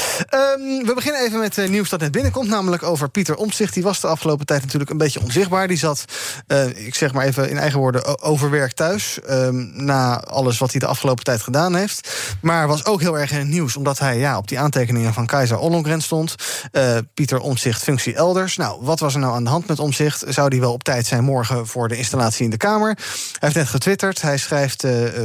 Um, we beginnen even met uh, nieuws dat net binnenkomt, namelijk over Pieter Omtzigt. Die was de afgelopen tijd natuurlijk een beetje onzichtbaar. Die zat, uh, ik zeg maar even in eigen woorden, overwerkt thuis. Um, na alles wat hij de afgelopen tijd gedaan heeft. Maar was ook heel erg in het nieuws, omdat hij ja, op die aantekeningen van Keizer Ollongren stond. Pieter Omtzigt functie elders. Nou, wat was er nou aan de hand met Omtzigt? Zou die wel op tijd zijn morgen voor de installatie in de Kamer? Hij heeft net getwitterd. Hij schrijft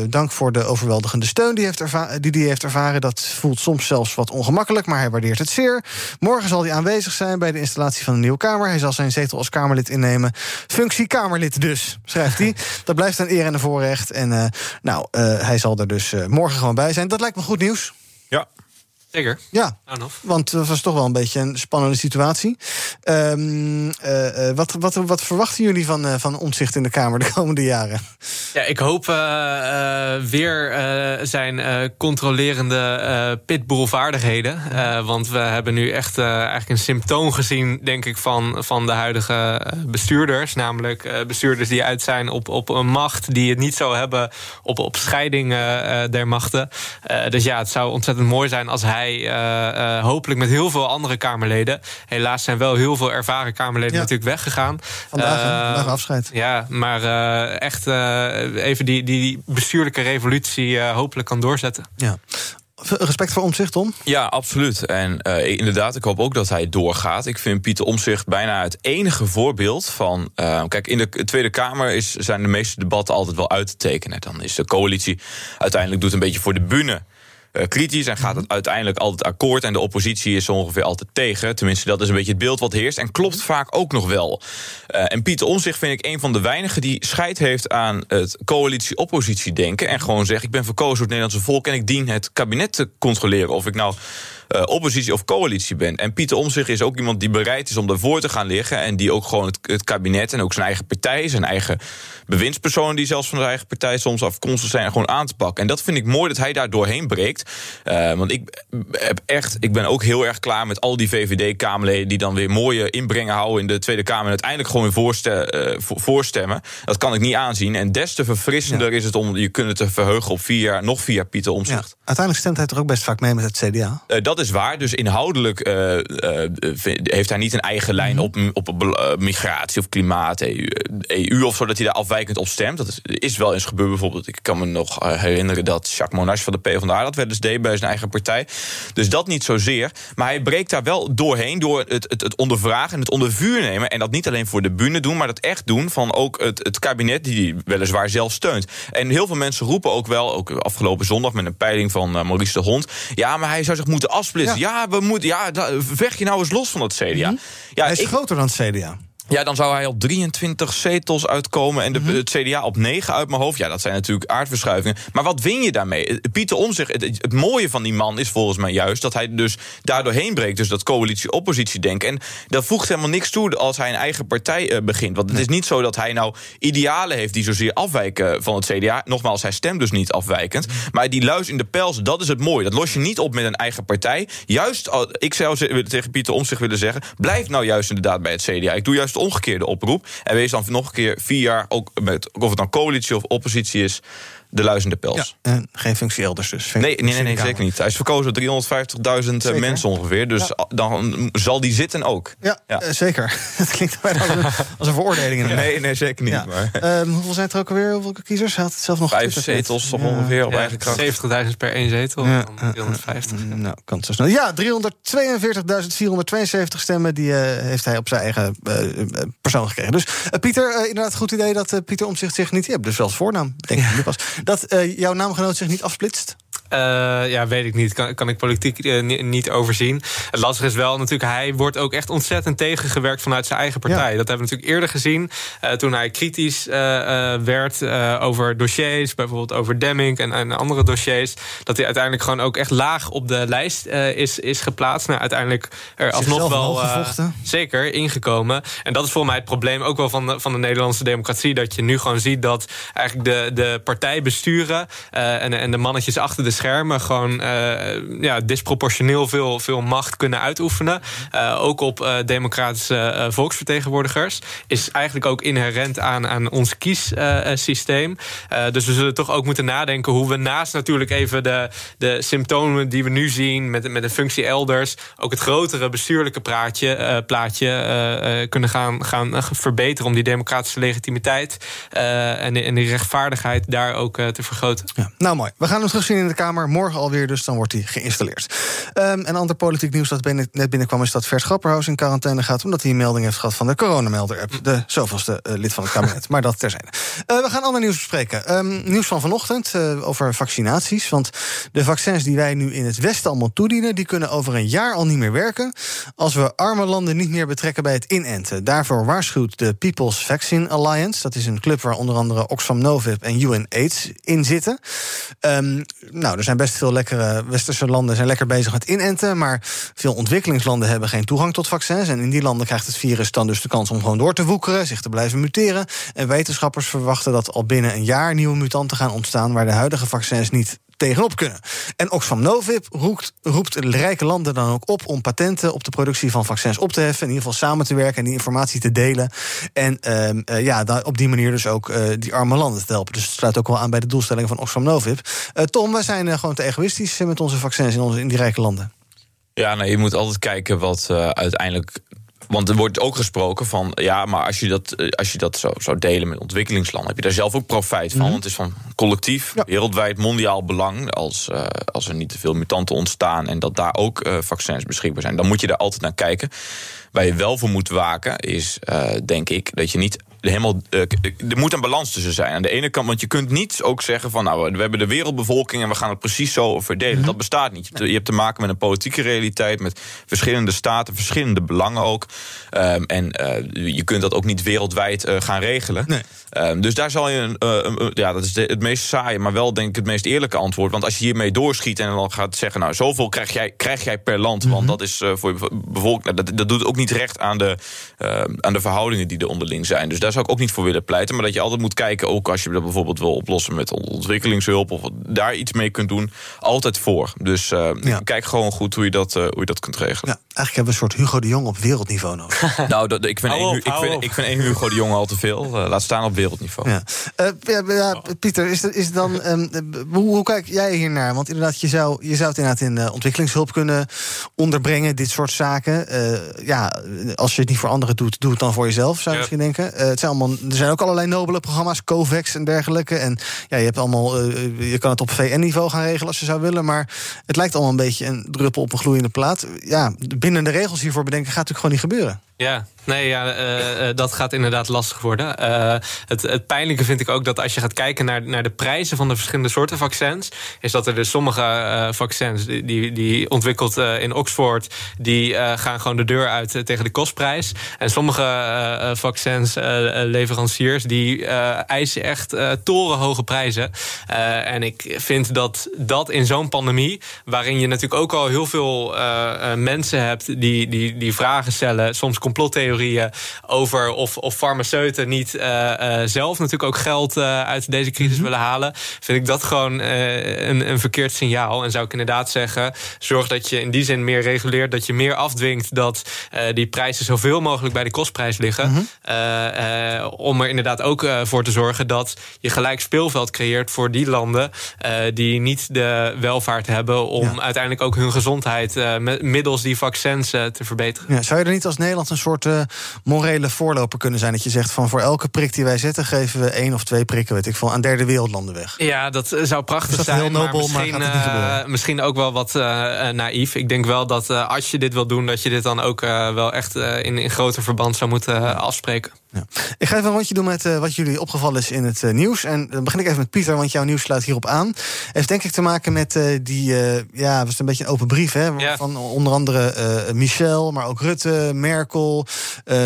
dank voor de overweldigende steun die, heeft die hij heeft ervaren. Dat voelt soms zelfs wat ongemakkelijk, maar hij waardeert het zeer. Morgen zal hij aanwezig zijn bij de installatie van de nieuwe Kamer. Hij zal zijn zetel als Kamerlid innemen. Functie Kamerlid dus, schrijft hij. Dat blijft een eer en een voorrecht. En uh, nou, uh, hij zal er dus uh, morgen gewoon bij zijn. Dat lijkt me goed nieuws. Ja, Zeker. Ja, want het was toch wel een beetje een spannende situatie. Um, uh, wat, wat, wat verwachten jullie van, uh, van omzicht in de Kamer de komende jaren? Ja, ik hoop weer zijn controlerende pitbullvaardigheden. want we hebben nu echt eigenlijk een symptoom gezien, denk ik, van, van de huidige bestuurders. Namelijk bestuurders die uit zijn op, op een macht die het niet zo hebben op, op scheiding der machten. dus ja, het zou ontzettend mooi zijn als hij uh, hopelijk met heel veel andere Kamerleden. Helaas zijn wel heel veel ervaren Kamerleden natuurlijk weggegaan. Vandaag, uh, vandaag afscheid. Ja, maar echt even die, die bestuurlijke revolutie hopelijk kan doorzetten. Ja. respect voor omzicht, Tom? Ja, absoluut. En uh, inderdaad, ik hoop ook dat hij doorgaat. Ik vind Pieter Omzicht bijna het enige voorbeeld van... Uh, kijk, in de Tweede Kamer is, zijn de meeste debatten altijd wel uit te tekenen. Dan is de coalitie uiteindelijk doet een beetje voor de bühne uh, kritisch en gaat het uiteindelijk altijd akkoord. En de oppositie is ongeveer altijd tegen. Tenminste, dat is een beetje het beeld wat heerst. En klopt vaak ook nog wel. Uh, en Pieter Omzicht vind ik een van de weinigen die scheid heeft aan het coalitie-oppositie denken. En gewoon zegt: Ik ben verkozen door het Nederlandse volk en ik dien het kabinet te controleren. Of ik nou uh, oppositie of coalitie ben. En Pieter Omtzigt is ook iemand die bereid is om daarvoor te gaan liggen. En die ook gewoon het, het, kabinet en ook zijn eigen partij, zijn eigen bewindspersonen die zelfs van zijn eigen partij soms afkomstig zijn, gewoon aan te pakken. En dat vind ik mooi dat hij daar doorheen breekt. Uh, want ik heb echt, ik ben ook heel erg klaar met al die VVD-Kamerleden die dan weer mooie inbrengen houden in de Tweede Kamer en uiteindelijk gewoon voorste, uh, voorstemmen. Dat kan ik niet aanzien. En des te verfrissender ja. is het om je kunnen te verheugen op vier jaar, nog vier jaar Pieter Omtzigt. Ja, uiteindelijk stemt hij toch ook best vaak mee met het CDA? dat is waar. Dus inhoudelijk uh, uh, heeft hij niet een eigen lijn op, op uh, migratie of klimaat, EU, EU of zo, dat hij daar afwijkend op stemt. Dat is, is wel eens gebeurd bijvoorbeeld. Ik kan me nog herinneren dat Jacques Monash van de PvdA dat wel eens deed bij zijn eigen partij. Dus dat niet zozeer. Maar hij breekt daar wel doorheen door het, het, het ondervragen en het onder vuur nemen. En dat niet alleen voor de bühne doen, maar dat echt doen van ook het, het kabinet die hij weliswaar zelf steunt. En heel veel mensen roepen ook wel, ook afgelopen zondag met een peiling van Maurice de Hond. Ja, maar hij zou zich moeten afsplitsen. Ja, we moeten, ja, vecht je nou eens los van het CDA. Mm -hmm. ja, hij is ik, groter dan het CDA. Ja, dan zou hij op 23 zetels uitkomen en de, -hmm. het CDA op 9 uit mijn hoofd. Ja, dat zijn natuurlijk aardverschuivingen. Maar wat win je daarmee? Pieter Omtzigt, het, het, mooie van die man is volgens mij juist dat hij dus daardoor heen breekt. Dus dat coalitie-oppositie denken. En dat voegt helemaal niks toe als hij een eigen partij uh, begint. Want het is niet zo dat hij nou idealen heeft die zozeer afwijken van het CDA. Nogmaals, hij stemt dus niet afwijkend. Maar die luis in de pels, dat is het mooie. Dat los je niet op met een eigen partij. Juist, ik zou tegen Pieter Omtzigt willen zeggen, blijf nou juist inderdaad bij het CDA. Ik doe juist de omgekeerde oproep. En wees dan nog een keer vier jaar, ook met, of het dan coalitie of oppositie is, de luizende pels. Ja, en geen functie elders dus. Nee, nee, nee, nee zeker niet. Hij is verkozen door 350.000 mensen ongeveer. Dus ja. dan zal die zitten ook. Ja, ja. Uh, zeker. Het klinkt bijna als een, als een veroordeling. Nee, nee, zeker niet. Ja. Maar. Um, hoeveel zijn het er ook alweer? Hoeveel kiezers? Had het zelf nog Vijf zetels toch ongeveer op eigen kracht. 70.000 per één zetel. Ja. 350. Uh, nou, kan het zo snel. Ja, 342.472 stemmen die uh, heeft hij op zijn eigen persoon gekregen. Dus Pieter, inderdaad, goed idee dat Pieter Omtzigt zich niet... Je hebt dus wel voornaam, denk ik. Ja. Dat uh, jouw naamgenoot zich niet afsplitst? Uh, ja, weet ik niet. Kan, kan ik politiek uh, niet, overzien. Het lastige is wel natuurlijk, hij wordt ook echt ontzettend tegengewerkt vanuit zijn eigen partij. Ja. Dat hebben we natuurlijk eerder gezien. Uh, toen hij kritisch werd over dossiers, bijvoorbeeld over Demming en, en, andere dossiers. Dat hij uiteindelijk gewoon ook echt laag op de lijst is, is geplaatst. Nou, uiteindelijk er alsnog wel zeker ingekomen. En dat is voor mij het probleem ook wel van de, van de Nederlandse democratie. Dat je nu gewoon ziet dat eigenlijk de, de partijbesturen en, en de mannetjes achter de schermen gewoon uh, ja, disproportioneel veel, veel macht kunnen uitoefenen. Uh, ook op uh, democratische volksvertegenwoordigers. Is eigenlijk ook inherent aan, aan ons kiessysteem. dus we zullen toch ook moeten nadenken hoe we naast natuurlijk even de, de symptomen die we nu zien met, met een functie elders, ook het grotere bestuurlijke praatje, plaatje kunnen gaan, gaan verbeteren om die democratische legitimiteit en, en die rechtvaardigheid daar ook te vergroten. Ja. Nou mooi. We gaan hem terugzien in de Kamer. Morgen alweer, dus dan wordt hij geïnstalleerd. Um, en ander politiek nieuws dat net binnenkwam... is dat Vers Grapperhaus in quarantaine gaat... omdat hij een melding heeft gehad van de coronamelder-app. De zoveelste uh, lid van het kabinet. maar dat terzijde. Uh, we gaan ander nieuws bespreken. Um, nieuws van vanochtend uh, over vaccinaties. Want de vaccins die wij nu in het Westen allemaal toedienen... die kunnen over een jaar al niet meer werken... als we arme landen niet meer betrekken bij het inenten. Daarvoor waarschuwt de People's Vaccine Alliance. Dat is een club waar onder andere Oxfam Novib en UNAIDS in zitten. Um, nou, er zijn best veel lekkere westerse landen zijn lekker bezig met inenten. Maar veel ontwikkelingslanden hebben geen toegang tot vaccins. En in die landen krijgt het virus dan dus de kans om gewoon door te woekeren, zich te blijven muteren. En wetenschappers verwachten dat al binnen een jaar nieuwe mutanten gaan ontstaan waar de huidige vaccins niet tegenop kunnen. En Oxfam Novib roept, roept rijke landen dan ook op om patenten op de productie van vaccins op te heffen. In ieder geval samen te werken en die informatie te delen. En uh, ja, op die manier dus ook uh, die arme landen te helpen. Dus het sluit ook wel aan bij de doelstellingen van Oxfam Novib. Tom, wij zijn gewoon te egoïstisch met onze vaccins in, onze, in die rijke landen. Ja, nou, je moet altijd kijken wat uiteindelijk Want er wordt ook gesproken van, ja, maar als je dat, als je dat zou, zou delen met ontwikkelingslanden, heb je daar zelf ook profijt van. Mhm. Want het is van collectief, wereldwijd, mondiaal belang. Als, uh, als er niet te veel mutanten ontstaan en dat daar ook uh, vaccins beschikbaar zijn, dan moet je daar altijd naar kijken. Waar je wel voor moet waken, is uh, denk ik dat je niet helemaal. Uh, er moet een balans tussen zijn. Aan de ene kant, want je kunt niet ook zeggen van nou, we hebben de wereldbevolking en we gaan het precies zo verdelen. Mm -hmm. Dat bestaat niet. Je hebt te maken met een politieke realiteit, met verschillende staten, verschillende belangen ook. Um, en uh, je kunt dat ook niet wereldwijd uh, gaan regelen. Nee. Um, dus daar zal je een, een ja, dat is de, het meest saaie, maar wel denk ik het meest eerlijke antwoord. Want als je hiermee doorschiet en dan gaat zeggen, nou, zoveel krijg jij, krijg jij per land, mm -hmm. want dat is voor je bevolking, dat, dat doet ook niet recht aan de, aan de verhoudingen die er onderling zijn. Dus daar daar zou ik ook niet voor willen pleiten. Maar dat je altijd moet kijken, ook als je dat bijvoorbeeld wil oplossen met ontwikkelingshulp of daar iets mee kunt doen, altijd voor. Dus uh, ja. kijk gewoon goed hoe je dat, uh, hoe je dat kunt regelen. Ja, eigenlijk hebben we een soort Hugo de Jong op wereldniveau nodig. nou, dat, ik, vind één, ik, vind, ik vind één Hugo de Jong al te veel. Uh, laat staan op wereldniveau. Ja. ja, ja Pieter, is, is het dan, um, hoe, hoe, kijk jij hier naar? Want inderdaad, je zou, je zou het inderdaad in ontwikkelingshulp kunnen onderbrengen, dit soort zaken. ja, als je het niet voor anderen doet, doe het dan voor jezelf, zou je misschien denken. Er zijn ook allerlei nobele programma's, COVAX en dergelijke. En ja, je hebt allemaal, uh, je kan het op VN-niveau gaan regelen als je zou willen. Maar het lijkt allemaal een beetje een druppel op een gloeiende plaat. Ja, binnen de regels hiervoor bedenken gaat natuurlijk gewoon niet gebeuren. Ja, nee, ja, uh, uh, dat gaat inderdaad lastig worden. Uh, het, het pijnlijke vind ik ook dat als je gaat kijken naar, naar de prijzen van de verschillende soorten vaccins, is dat er dus sommige vaccins die, die, die ontwikkeld in Oxford, die gaan gewoon de deur uit tegen de kostprijs. En sommige vaccins leveranciers die eisen echt torenhoge prijzen. en ik vind dat dat in zo'n pandemie, waarin je natuurlijk ook al heel veel mensen hebt die, die, die vragen stellen, soms complottheorieën over of, of farmaceuten niet uh, uh, zelf natuurlijk ook geld uh, uit deze crisis willen halen, vind ik dat gewoon een, een verkeerd signaal. En zou ik inderdaad zeggen, zorg dat je in die zin meer reguleert, dat je meer afdwingt dat die prijzen zoveel mogelijk bij de kostprijs liggen. -hmm. om er inderdaad ook voor te zorgen dat je gelijk speelveld creëert voor die landen die niet de welvaart hebben om ja. uiteindelijk ook hun gezondheid middels die vaccins te verbeteren. Ja, zou je er niet als Nederland een soort uh, morele voorloper kunnen zijn. Dat je zegt van voor elke prik die wij zetten, geven we één of twee prikken, weet ik veel, aan derde wereldlanden weg. Ja, dat zou prachtig dat zijn. Heel nobel, maar misschien, maar uh, misschien ook wel wat naïef. Ik denk wel dat als je dit wil doen, dat je dit dan ook wel echt in, in groter verband zou moeten afspreken. Ja. Ik ga even een rondje doen met uh, wat jullie opgevallen is in het uh, nieuws. En dan begin ik even met Pieter, want jouw nieuws sluit hierop aan. Heeft denk ik te maken met uh, die, ja, was een beetje een open brief, hè? Ja. Van onder andere Michel, maar ook Rutte, Merkel,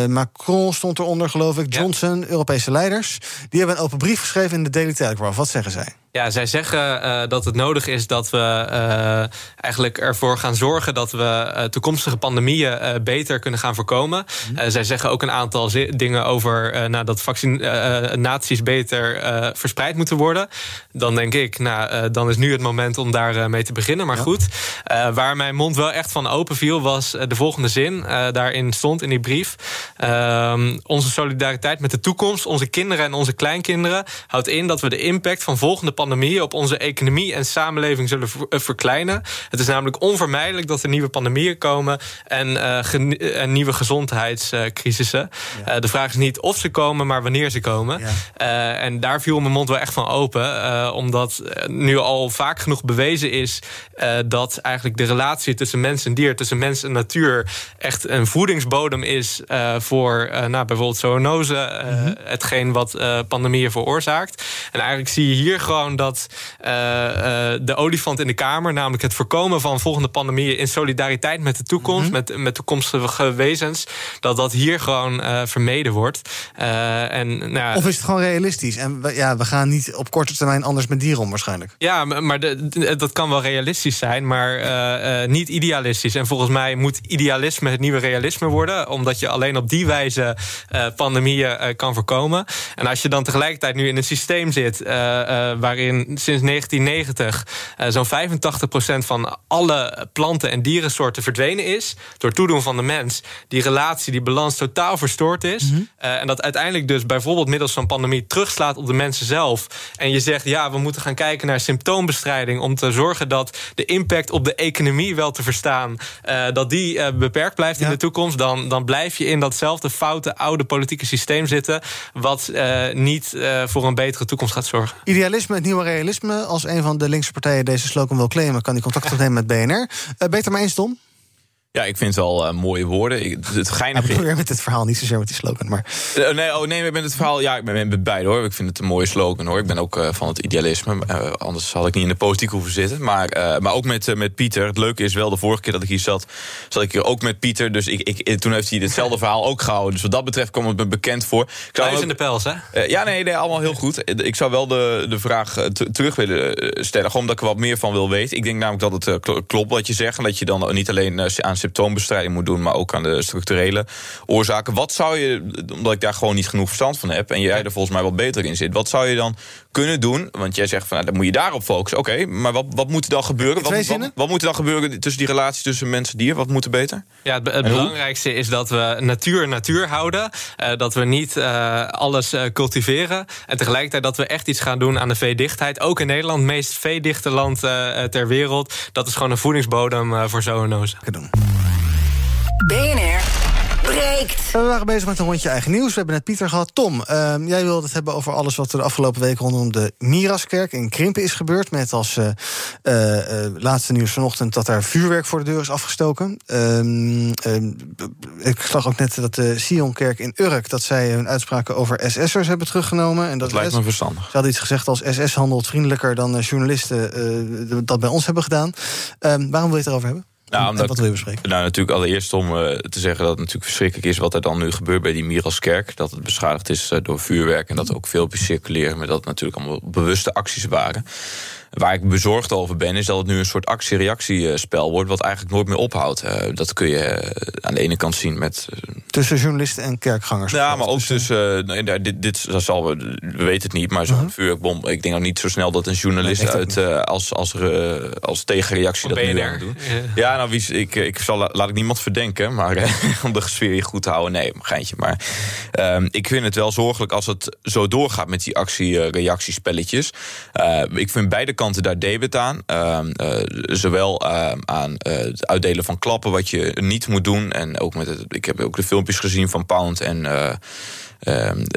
Macron stond eronder, geloof ik, Johnson, ja. Europese leiders. Die hebben een open brief geschreven in de Daily Telegraph. Wat zeggen zij? Ja, zij zeggen uh, dat het nodig is dat we uh, eigenlijk ervoor gaan zorgen dat we uh, toekomstige pandemieën beter kunnen gaan voorkomen. Mm. zij zeggen ook een aantal dingen over nou, dat vaccinaties beter verspreid moeten worden. Dan denk ik, nou, dan is nu het moment om daar mee te beginnen. Maar ja. goed, waar mijn mond wel echt van open viel, was de volgende zin. daarin stond in die brief: ehm, onze solidariteit met de toekomst, onze kinderen en onze kleinkinderen houdt in dat we de impact van volgende pandemieën pandemie op onze economie en samenleving zullen verkleinen. Het is namelijk onvermijdelijk dat er nieuwe pandemieën komen en, uh, en nieuwe gezondheidscrisissen. Ja. Uh, de vraag is niet of ze komen, maar wanneer ze komen. Ja. En daar viel mijn mond wel echt van open, omdat nu al vaak genoeg bewezen is dat eigenlijk de relatie tussen mens en dier, tussen mens en natuur, echt een voedingsbodem is voor nou, bijvoorbeeld zoonose, mm -hmm. hetgeen wat pandemieën veroorzaakt. En eigenlijk zie je hier gewoon dat uh, uh, de olifant in de kamer, namelijk het voorkomen van volgende pandemieën in solidariteit met de toekomst, mm -hmm. met, met toekomstige wezens, dat dat hier gewoon uh, vermeden wordt. en, nou, of is het gewoon realistisch? En we, ja, we gaan niet op korte termijn anders met dieren om, waarschijnlijk. Ja, maar de, de, dat kan wel realistisch zijn, maar niet idealistisch. En volgens mij moet idealisme het nieuwe realisme worden, omdat je alleen op die wijze pandemieën kan voorkomen. En als je dan tegelijkertijd nu in een systeem zit waarin waarin sinds 1990 uh, zo'n 85% van alle planten en dierensoorten verdwenen is. Door toedoen van de mens. Die relatie, die balans totaal verstoord is. Mm -hmm. uh, en dat uiteindelijk dus bijvoorbeeld middels zo'n pandemie terugslaat op de mensen zelf. En je zegt, ja, we moeten gaan kijken naar symptoombestrijding. om te zorgen dat de impact op de economie wel te verstaan. Uh, dat die beperkt blijft ja. in de toekomst. Dan, dan blijf je in datzelfde foute oude politieke systeem zitten. wat niet voor een betere toekomst gaat zorgen. Idealisme, het nieuwe realisme. Als een van de linkse partijen deze slogan wil claimen, kan die contact opnemen met BNR. Uh, beter maar eens, Tom? Ja, ik vind het wel uh, mooie woorden. Ik, het geinige... Ik met het verhaal, niet zozeer met die slogan. Maar... Uh, nee, oh, nee, met het verhaal, ja, ik ben met beide hoor. Ik vind het een mooie slogan hoor. Ik ben ook uh, van het idealisme. anders had ik niet in de politiek hoeven zitten. Maar, maar ook met, met Pieter. Het leuke is wel, de vorige keer dat ik hier zat, zat ik hier ook met Pieter. Dus ik, ik, toen heeft hij hetzelfde verhaal ook gehouden. Dus wat dat betreft kwam het me bekend voor. Ik zou ook, in de pels, hè? ja, nee, nee, allemaal heel goed. Ik zou wel de, de vraag terug willen stellen. Gewoon omdat ik er wat meer van wil weten. Ik denk namelijk dat het klopt wat je zegt. En dat je dan niet alleen aan symptoombestrijding moet doen, maar ook aan de structurele oorzaken. Wat zou je, omdat ik daar gewoon niet genoeg verstand van heb en jij er volgens mij wat beter in zit, wat zou je dan kunnen doen? Want jij zegt van nou, dan moet je daarop focussen. Oké, maar wat, wat moet er dan gebeuren? Wat, wat, wat, moet er dan gebeuren tussen die relatie tussen mens en dier? Wat moet er beter? Ja, het, het belangrijkste is dat we natuur natuur houden. Uh, dat we niet uh, alles uh, cultiveren. En tegelijkertijd dat we echt iets gaan doen aan de veedichtheid. Ook in Nederland, het meest veedichte land ter wereld. Dat is gewoon een voedingsbodem voor zoonozen. doen. BNR breekt. We waren bezig met een rondje eigen nieuws. We hebben net Pieter gehad. Tom, uh, jij wilde het hebben over alles wat er de afgelopen week rondom de Miraskerk in Krimpen is gebeurd. Met als uh, uh, laatste nieuws vanochtend dat er vuurwerk voor de deur is afgestoken. Ehm, ik zag ook net dat de Sionkerk in Urk dat zij hun uitspraken over SS'ers hebben teruggenomen. En dat, dat lijkt me verstandig. Ze hadden iets gezegd als SS handelt vriendelijker dan journalisten dat bij ons hebben gedaan. Ehm, waarom wil je het erover hebben? Nou, omdat, wat wil je bespreken? Nou, natuurlijk allereerst om uh, te zeggen dat het natuurlijk verschrikkelijk is... wat er dan nu gebeurt bij die Miraskerk. Dat het beschadigd is uh, door vuurwerk en dat er ook veel circuleren... maar dat het natuurlijk allemaal bewuste acties waren. Waar ik bezorgd over ben, is dat het nu een soort actie-reactiespel wordt... wat eigenlijk nooit meer ophoudt. Uh, dat kun je uh, aan de ene kant zien met... Uh, tussen journalisten en kerkgangers? Ja, maar ook tussen... nee, dit, dit dat zal, we, we weten het niet, maar zo'n uh-huh. vuurwerkbom... ik denk ook niet zo snel dat een journalist nee, uit, als, als, als tegenreactie dat nu aan doen. Ja, ja nou, wie, ik, ik zal, laat ik niemand verdenken... maar om de sfeer hier goed te houden, nee, geintje. Maar ehm, ik vind het wel zorgelijk als het zo doorgaat met die actie-reactiespelletjes. ik vind beide kanten kanten daar debet aan. Uh, uh, zowel uh, aan eh, het uitdelen van klappen, wat je niet moet doen. En ook met het, ik heb ook de filmpjes gezien van Pound en eh, Ehm,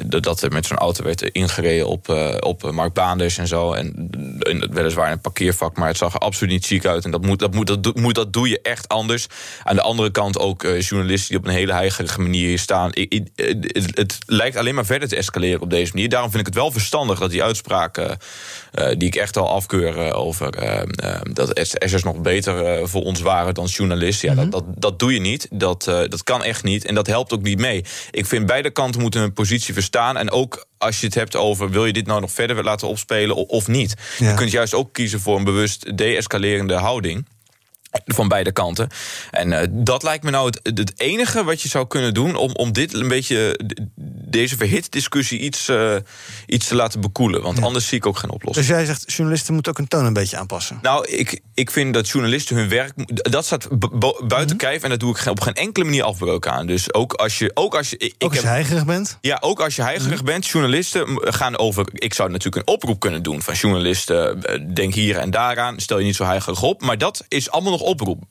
dat er met zo'n auto werd ingereden op, uh, op Mark Baanders en zo. En, en weliswaar in een parkeervak, maar het zag er absoluut niet ziek uit. En dat, moet, dat, moet, dat, moet, dat doe je echt anders. Aan de andere kant ook uh, journalisten die op een hele heigerige manier hier staan. Het, het, lijkt alleen maar verder te escaleren op deze manier. Daarom vind ik het wel verstandig dat die uitspraken, die ik echt al afkeur over dat SS'ers nog beter voor ons waren dan journalisten. Ja, mm -hmm. dat, dat, dat doe je niet. Dat, dat kan echt niet. En dat helpt ook niet mee. Ik vind beide kanten moeten hun positie verstaan. En ook als je het hebt over wil je dit nou nog verder laten opspelen of niet. Je kunt juist ook kiezen voor een bewust de-escalerende houding. Van beide kanten. En uh, dat lijkt me nou het, het, enige wat je zou kunnen doen om, om dit een beetje, deze verhit discussie iets, uh, iets te laten bekoelen. Want ja. anders zie ik ook geen oplossing. Dus jij zegt, journalisten moeten ook hun toon een beetje aanpassen? Nou, ik, ik vind dat journalisten hun werk, dat staat buiten mm -hmm. kijf. En dat doe ik op geen enkele manier afbreuk aan. Dus ook als je. Ook als je, ik, ook als je heigerig bent? Ja, ook als je heigerig mm -hmm. bent. Journalisten gaan over. Ik zou natuurlijk een oproep kunnen doen van journalisten. Denk hier en daaraan. Stel je niet zo heigerig op. Maar dat is allemaal nog oproep.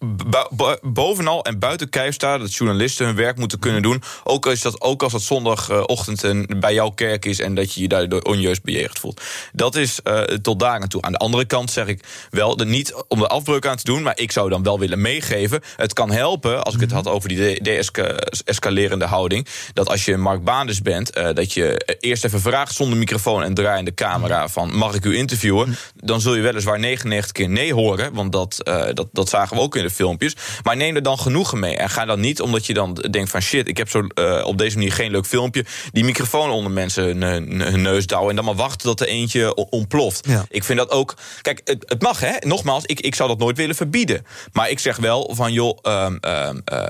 bovenal en buiten kijf staat dat journalisten hun werk moeten kunnen doen. Ook als dat, ook als dat zondagochtend bij jouw kerk is en dat je je daardoor onjuist bejegend voelt. Dat is uh, tot daar aan toe. Aan de andere kant zeg ik wel, de, niet om de afbreuk aan te doen, maar ik zou dan wel willen meegeven. Het kan helpen, als ik het had over die de-escalerende de houding, dat als je Mark Baanders bent, uh, dat je eerst even vraagt zonder microfoon en draaiende camera van mag ik u interviewen? Dan zul je weliswaar 99 keer nee horen, want dat, uh, dat, dat zagen we ook in de filmpjes. Maar neem er dan genoegen mee. En ga dan niet omdat je dan denkt van shit, ik heb zo uh, op deze manier geen leuk filmpje. Die microfoon onder mensen hun, hun neus douwen. En dan maar wachten tot er eentje ontploft. Ja. Ik vind dat ook. Kijk, het, het, mag hè. Nogmaals, ik, ik zou dat nooit willen verbieden. Maar ik zeg wel van joh. Um, um, uh,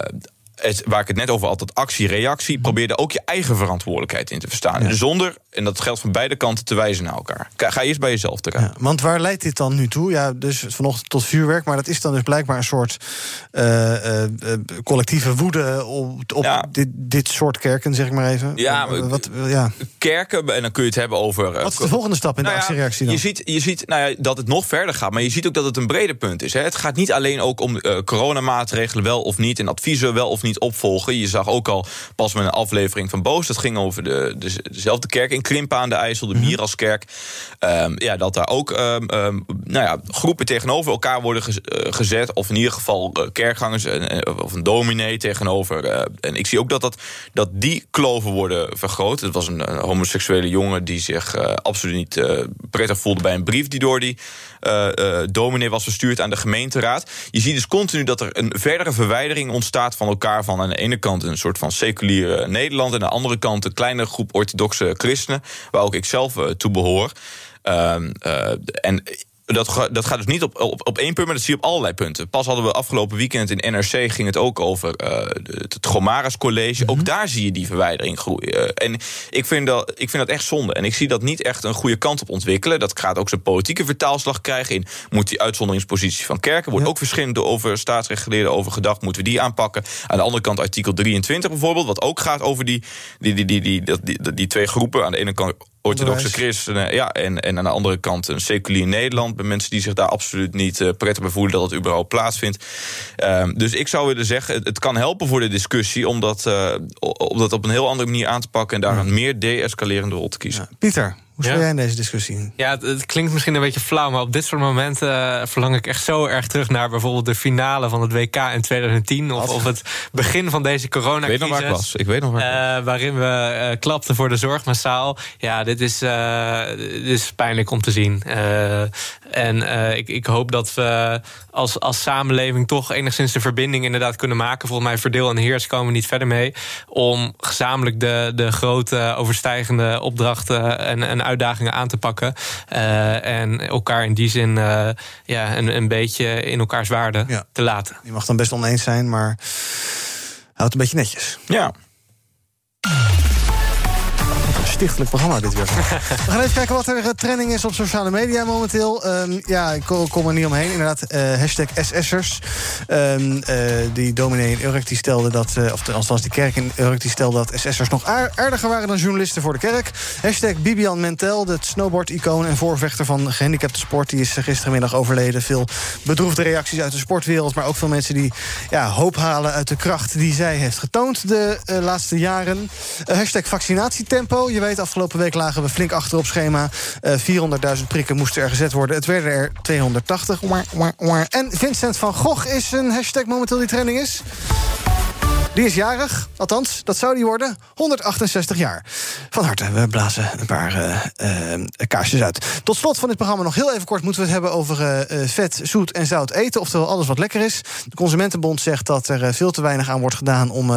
het, waar ik het net over had, dat actie-reactie, probeer er ook je eigen verantwoordelijkheid in te verstaan. Ja. Zonder en dat geldt van beide kanten, te wijzen naar elkaar. Ga eerst bij jezelf te raden. Ja, want waar leidt dit dan nu toe? Ja, dus vanochtend tot vuurwerk, maar dat is dan dus blijkbaar een soort uh, uh, collectieve woede op, op dit, dit soort kerken, zeg ik maar even. Ja, wat, ja. kerken, en dan kun je het hebben over. Wat is de volgende stap in de nou actiereactie dan? Je ziet, je ziet nou ja, dat het nog verder gaat, maar je ziet ook dat het een breder punt is. Hè. Het gaat niet alleen ook om coronamaatregelen wel of niet en adviezen wel of niet opvolgen. Je zag ook al pas met een aflevering van Boos, dat ging over de, de dezelfde kerk in Krimpen aan de IJssel, de mhm. Miraskerk. Um, ja, dat daar ook um, um, nou ja, groepen tegenover elkaar worden eh, gezet. Of in ieder geval uh, kerkgangers of een dominee tegenover. Uh, en ik zie ook dat, dat, dat die kloven worden vergroot. Het was een, een homoseksuele jongen die zich absoluut niet prettig voelde bij een brief die door die dominee was verstuurd aan de gemeenteraad. Je ziet dus continu dat er een verdere verwijdering ontstaat van elkaar. Van aan de ene kant een soort van seculiere Nederland. En aan de andere kant een kleine groep orthodoxe christenen. Waar ook ik zelf toe behoor. Um, uh, en dat, dat gaat dus niet op, op, op één punt, maar dat zie je op allerlei punten. Pas hadden we afgelopen weekend in NRC ging het ook over uh, het Gomaris College. Ook mhm. daar zie je die verwijdering groeien. en ik vind, dat, ik vind dat echt zonde. En ik zie dat niet echt een goede kant op ontwikkelen. Dat gaat ook zijn politieke vertaalslag krijgen. In moet die uitzonderingspositie van kerken. Wordt ook verschillend over staatsrechtgeleerden over gedacht. Moeten we die aanpakken? Aan de andere kant artikel 23 bijvoorbeeld. Wat ook gaat over die, die, die, die, die, die, die, die twee groepen. Aan de ene kant orthodoxe christenen. Ja, en, en aan de andere kant een seculier Nederland. Bij mensen die zich daar absoluut niet uh, prettig bij voelen dat het überhaupt plaatsvindt. Uh, dus ik zou willen zeggen, het, het, kan helpen voor de discussie om dat, uh, om dat op een heel andere manier aan te pakken en daar een meer de-escalerende rol te kiezen. Pieter, hoe sta jij in deze discussie? Ja, het, klinkt misschien een beetje flauw, maar op dit soort momenten uh, verlang ik echt zo erg terug naar bijvoorbeeld de finale van het WK in 2010 of, of het begin van deze coronacrisis. Ik weet nog waar ik was. Ik weet nog waar uh, waarin we uh, klapten voor de zorg massaal. Ja, dit is, dit is pijnlijk om te zien. en ik, ik hoop dat we als, als samenleving toch enigszins de verbinding inderdaad kunnen maken. Volgens mij verdeel en heers komen we niet verder mee. Om gezamenlijk de, de grote overstijgende opdrachten en, en uitdagingen aan te pakken. Uh, en elkaar in die zin uh, ja, een, een beetje in elkaars waarde ja. te laten. Je mag dan best oneens zijn, maar houd een beetje netjes. Ja stichtelijk programma dit weer. We gaan even kijken wat er eh, trending is op sociale media momenteel. Um, ja, ik kom er niet omheen. Inderdaad, uh, hashtag SS'ers. Um, uh, die dominee in Urk die stelde dat... Uh, of althans, die kerk in Urk die stelde dat SS'ers nog aardiger waren dan journalisten voor de kerk. Hashtag Bibian Mentel, de snowboard-icoon en voorvechter van gehandicapte sport... die is gistermiddag overleden. Veel bedroefde reacties uit de sportwereld... maar ook veel mensen die ja, hoop halen uit de kracht die zij heeft getoond... de laatste jaren. hashtag vaccinatietempo. Je weet, afgelopen week lagen we flink achter op schema. Uh, eh, 400.000 prikken moesten er gezet worden. Het werden er 280. En Vincent van Gogh is een hashtag momenteel die trending is. Die is jarig, althans, dat zou die worden. 168 jaar. Van harte, we blazen een paar uh, uh, kaarsjes uit. Tot slot van dit programma nog heel even kort... moeten we het hebben over uh, vet, zoet en zout eten. Oftewel alles wat lekker is. De Consumentenbond zegt dat er veel te weinig aan wordt gedaan... Om,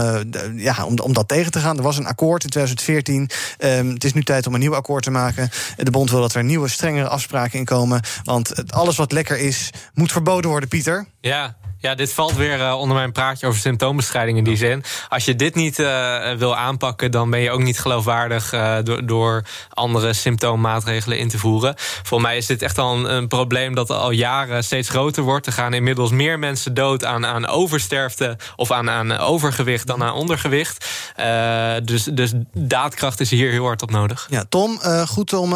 ja, om, om dat tegen te gaan. Er was een akkoord in 2014. Ehm, het is nu tijd om een nieuw akkoord te maken. De bond wil dat er nieuwe, strengere afspraken in komen. Want alles wat lekker is, moet verboden worden, Pieter. Ja, ja, dit valt weer onder mijn praatje over symptoombestrijding in die zin. Als je dit niet uh, wil aanpakken, dan ben je ook niet geloofwaardig uh, door, door, andere symptoommaatregelen in te voeren. Voor mij is dit echt al een, probleem dat al jaren steeds groter wordt. Er gaan inmiddels meer mensen dood aan, aan oversterfte of aan, aan overgewicht dan aan ondergewicht. dus, dus daadkracht is hier heel hard op nodig. Ja, Tom, goed om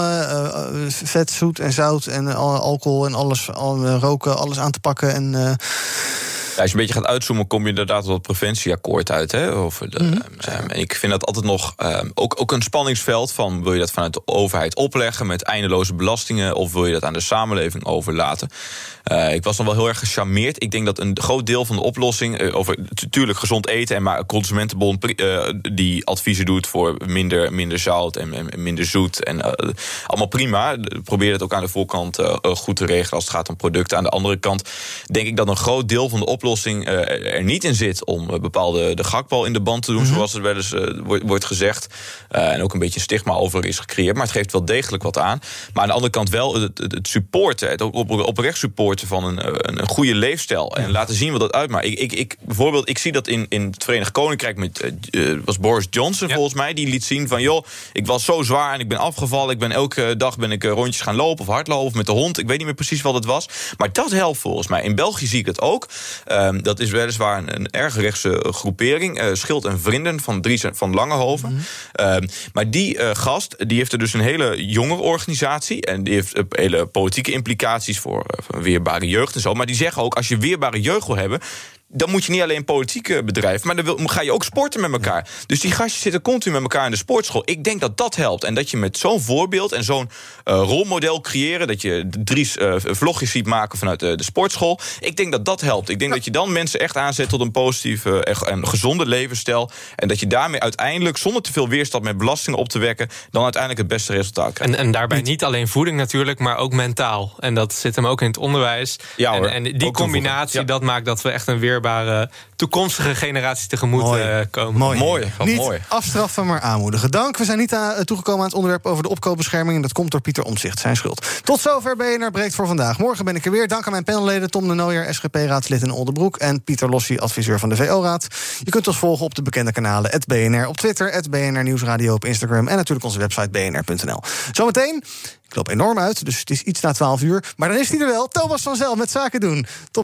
vet, zoet en zout en alcohol en alles, al, roken, alles aan te pakken en ja, als je een beetje gaat uitzoomen, kom je inderdaad tot het preventieakkoord uit. Hè, over de, mm en ik vind dat altijd nog um, ook, ook een spanningsveld van wil je dat vanuit de overheid opleggen met eindeloze belastingen, of wil je dat aan de samenleving overlaten? Uh, ik was dan wel heel erg gecharmeerd. Ik denk dat een groot deel van de oplossing, uh, over natuurlijk gezond eten en maar consumentenbond uh, die adviezen doet voor minder, minder zout en, en minder zoet. En allemaal prima. Probeer het ook aan de voorkant goed te regelen als het gaat om producten. Aan de andere kant denk ik dat een groot deel van de oplossing oplossing er niet in zit om bepaalde de gakbal in de band te doen, mhm. zoals het wel eens wordt gezegd. en ook een beetje stigma over is gecreëerd. Maar het geeft wel degelijk wat aan. Maar aan de andere kant wel het, het supporten, het op, oprecht supporten van een, een, goede leefstijl. En laten zien wat dat uitmaakt. Ik, ik, ik, bijvoorbeeld, ik zie dat in, in het Verenigd Koninkrijk met was Boris Johnson volgens mij. Die liet zien van joh, ik was zo zwaar en ik ben afgevallen. Ik ben elke dag ben ik rondjes gaan lopen of hardlopen of met de hond. Ik weet niet meer precies wat het was. Maar dat helpt volgens mij. In België zie ik het ook. Um, dat is weliswaar een, een erg rechtse groepering. Uh, Schild en Vrienden van Dries van Langehoven. Mm -hmm. maar die uh, gast die heeft er dus een hele jonge organisatie. En die heeft hele politieke implicaties voor, voor weerbare jeugd en zo. Maar die zeggen ook, als je weerbare jeugd wil hebben dan moet je niet alleen politiek bedrijven, maar dan wil, ga je ook sporten met elkaar. Dus die gastjes zitten continu met elkaar in de sportschool. Ik denk dat dat helpt. En dat je met zo'n voorbeeld en zo'n uh, rolmodel creëren, dat je drie uh, vlogjes ziet maken vanuit de, de, sportschool. Ik denk dat dat helpt. Ik denk dat je dan mensen echt aanzet tot een positieve en gezonde levensstijl. En dat je daarmee uiteindelijk, zonder te veel weerstand met belastingen op te wekken, dan uiteindelijk het beste resultaat krijgt. En, en daarbij niet alleen voeding natuurlijk, maar ook mentaal. En dat zit hem ook in het onderwijs. Ja, hoor. En, en die combinatie, dat maakt dat we echt een weer toekomstige generatie tegemoet mooi. Uh, komen. Mooi. mooi. Niet mooi. afstraffen, maar aanmoedigen. Dank. We zijn niet uh, toegekomen aan het onderwerp over de opkoopbescherming. En dat komt door Pieter Omzicht, zijn schuld. Tot zover BNR Breekt voor vandaag. Morgen ben ik er weer. Dank aan mijn panelleden Tom de Nooier, SGP-raadslid in Oldenbroek... en Pieter Lossie, adviseur van de VO-raad. Je kunt ons volgen op de bekende kanalen... het BNR op Twitter, het BNR Nieuwsradio op Instagram... en natuurlijk onze website bnr.nl. Zometeen... Ik loop enorm uit, dus het is iets na 12 uur. Maar dan is hij er wel. Thomas van Zel met Zaken doen. Tot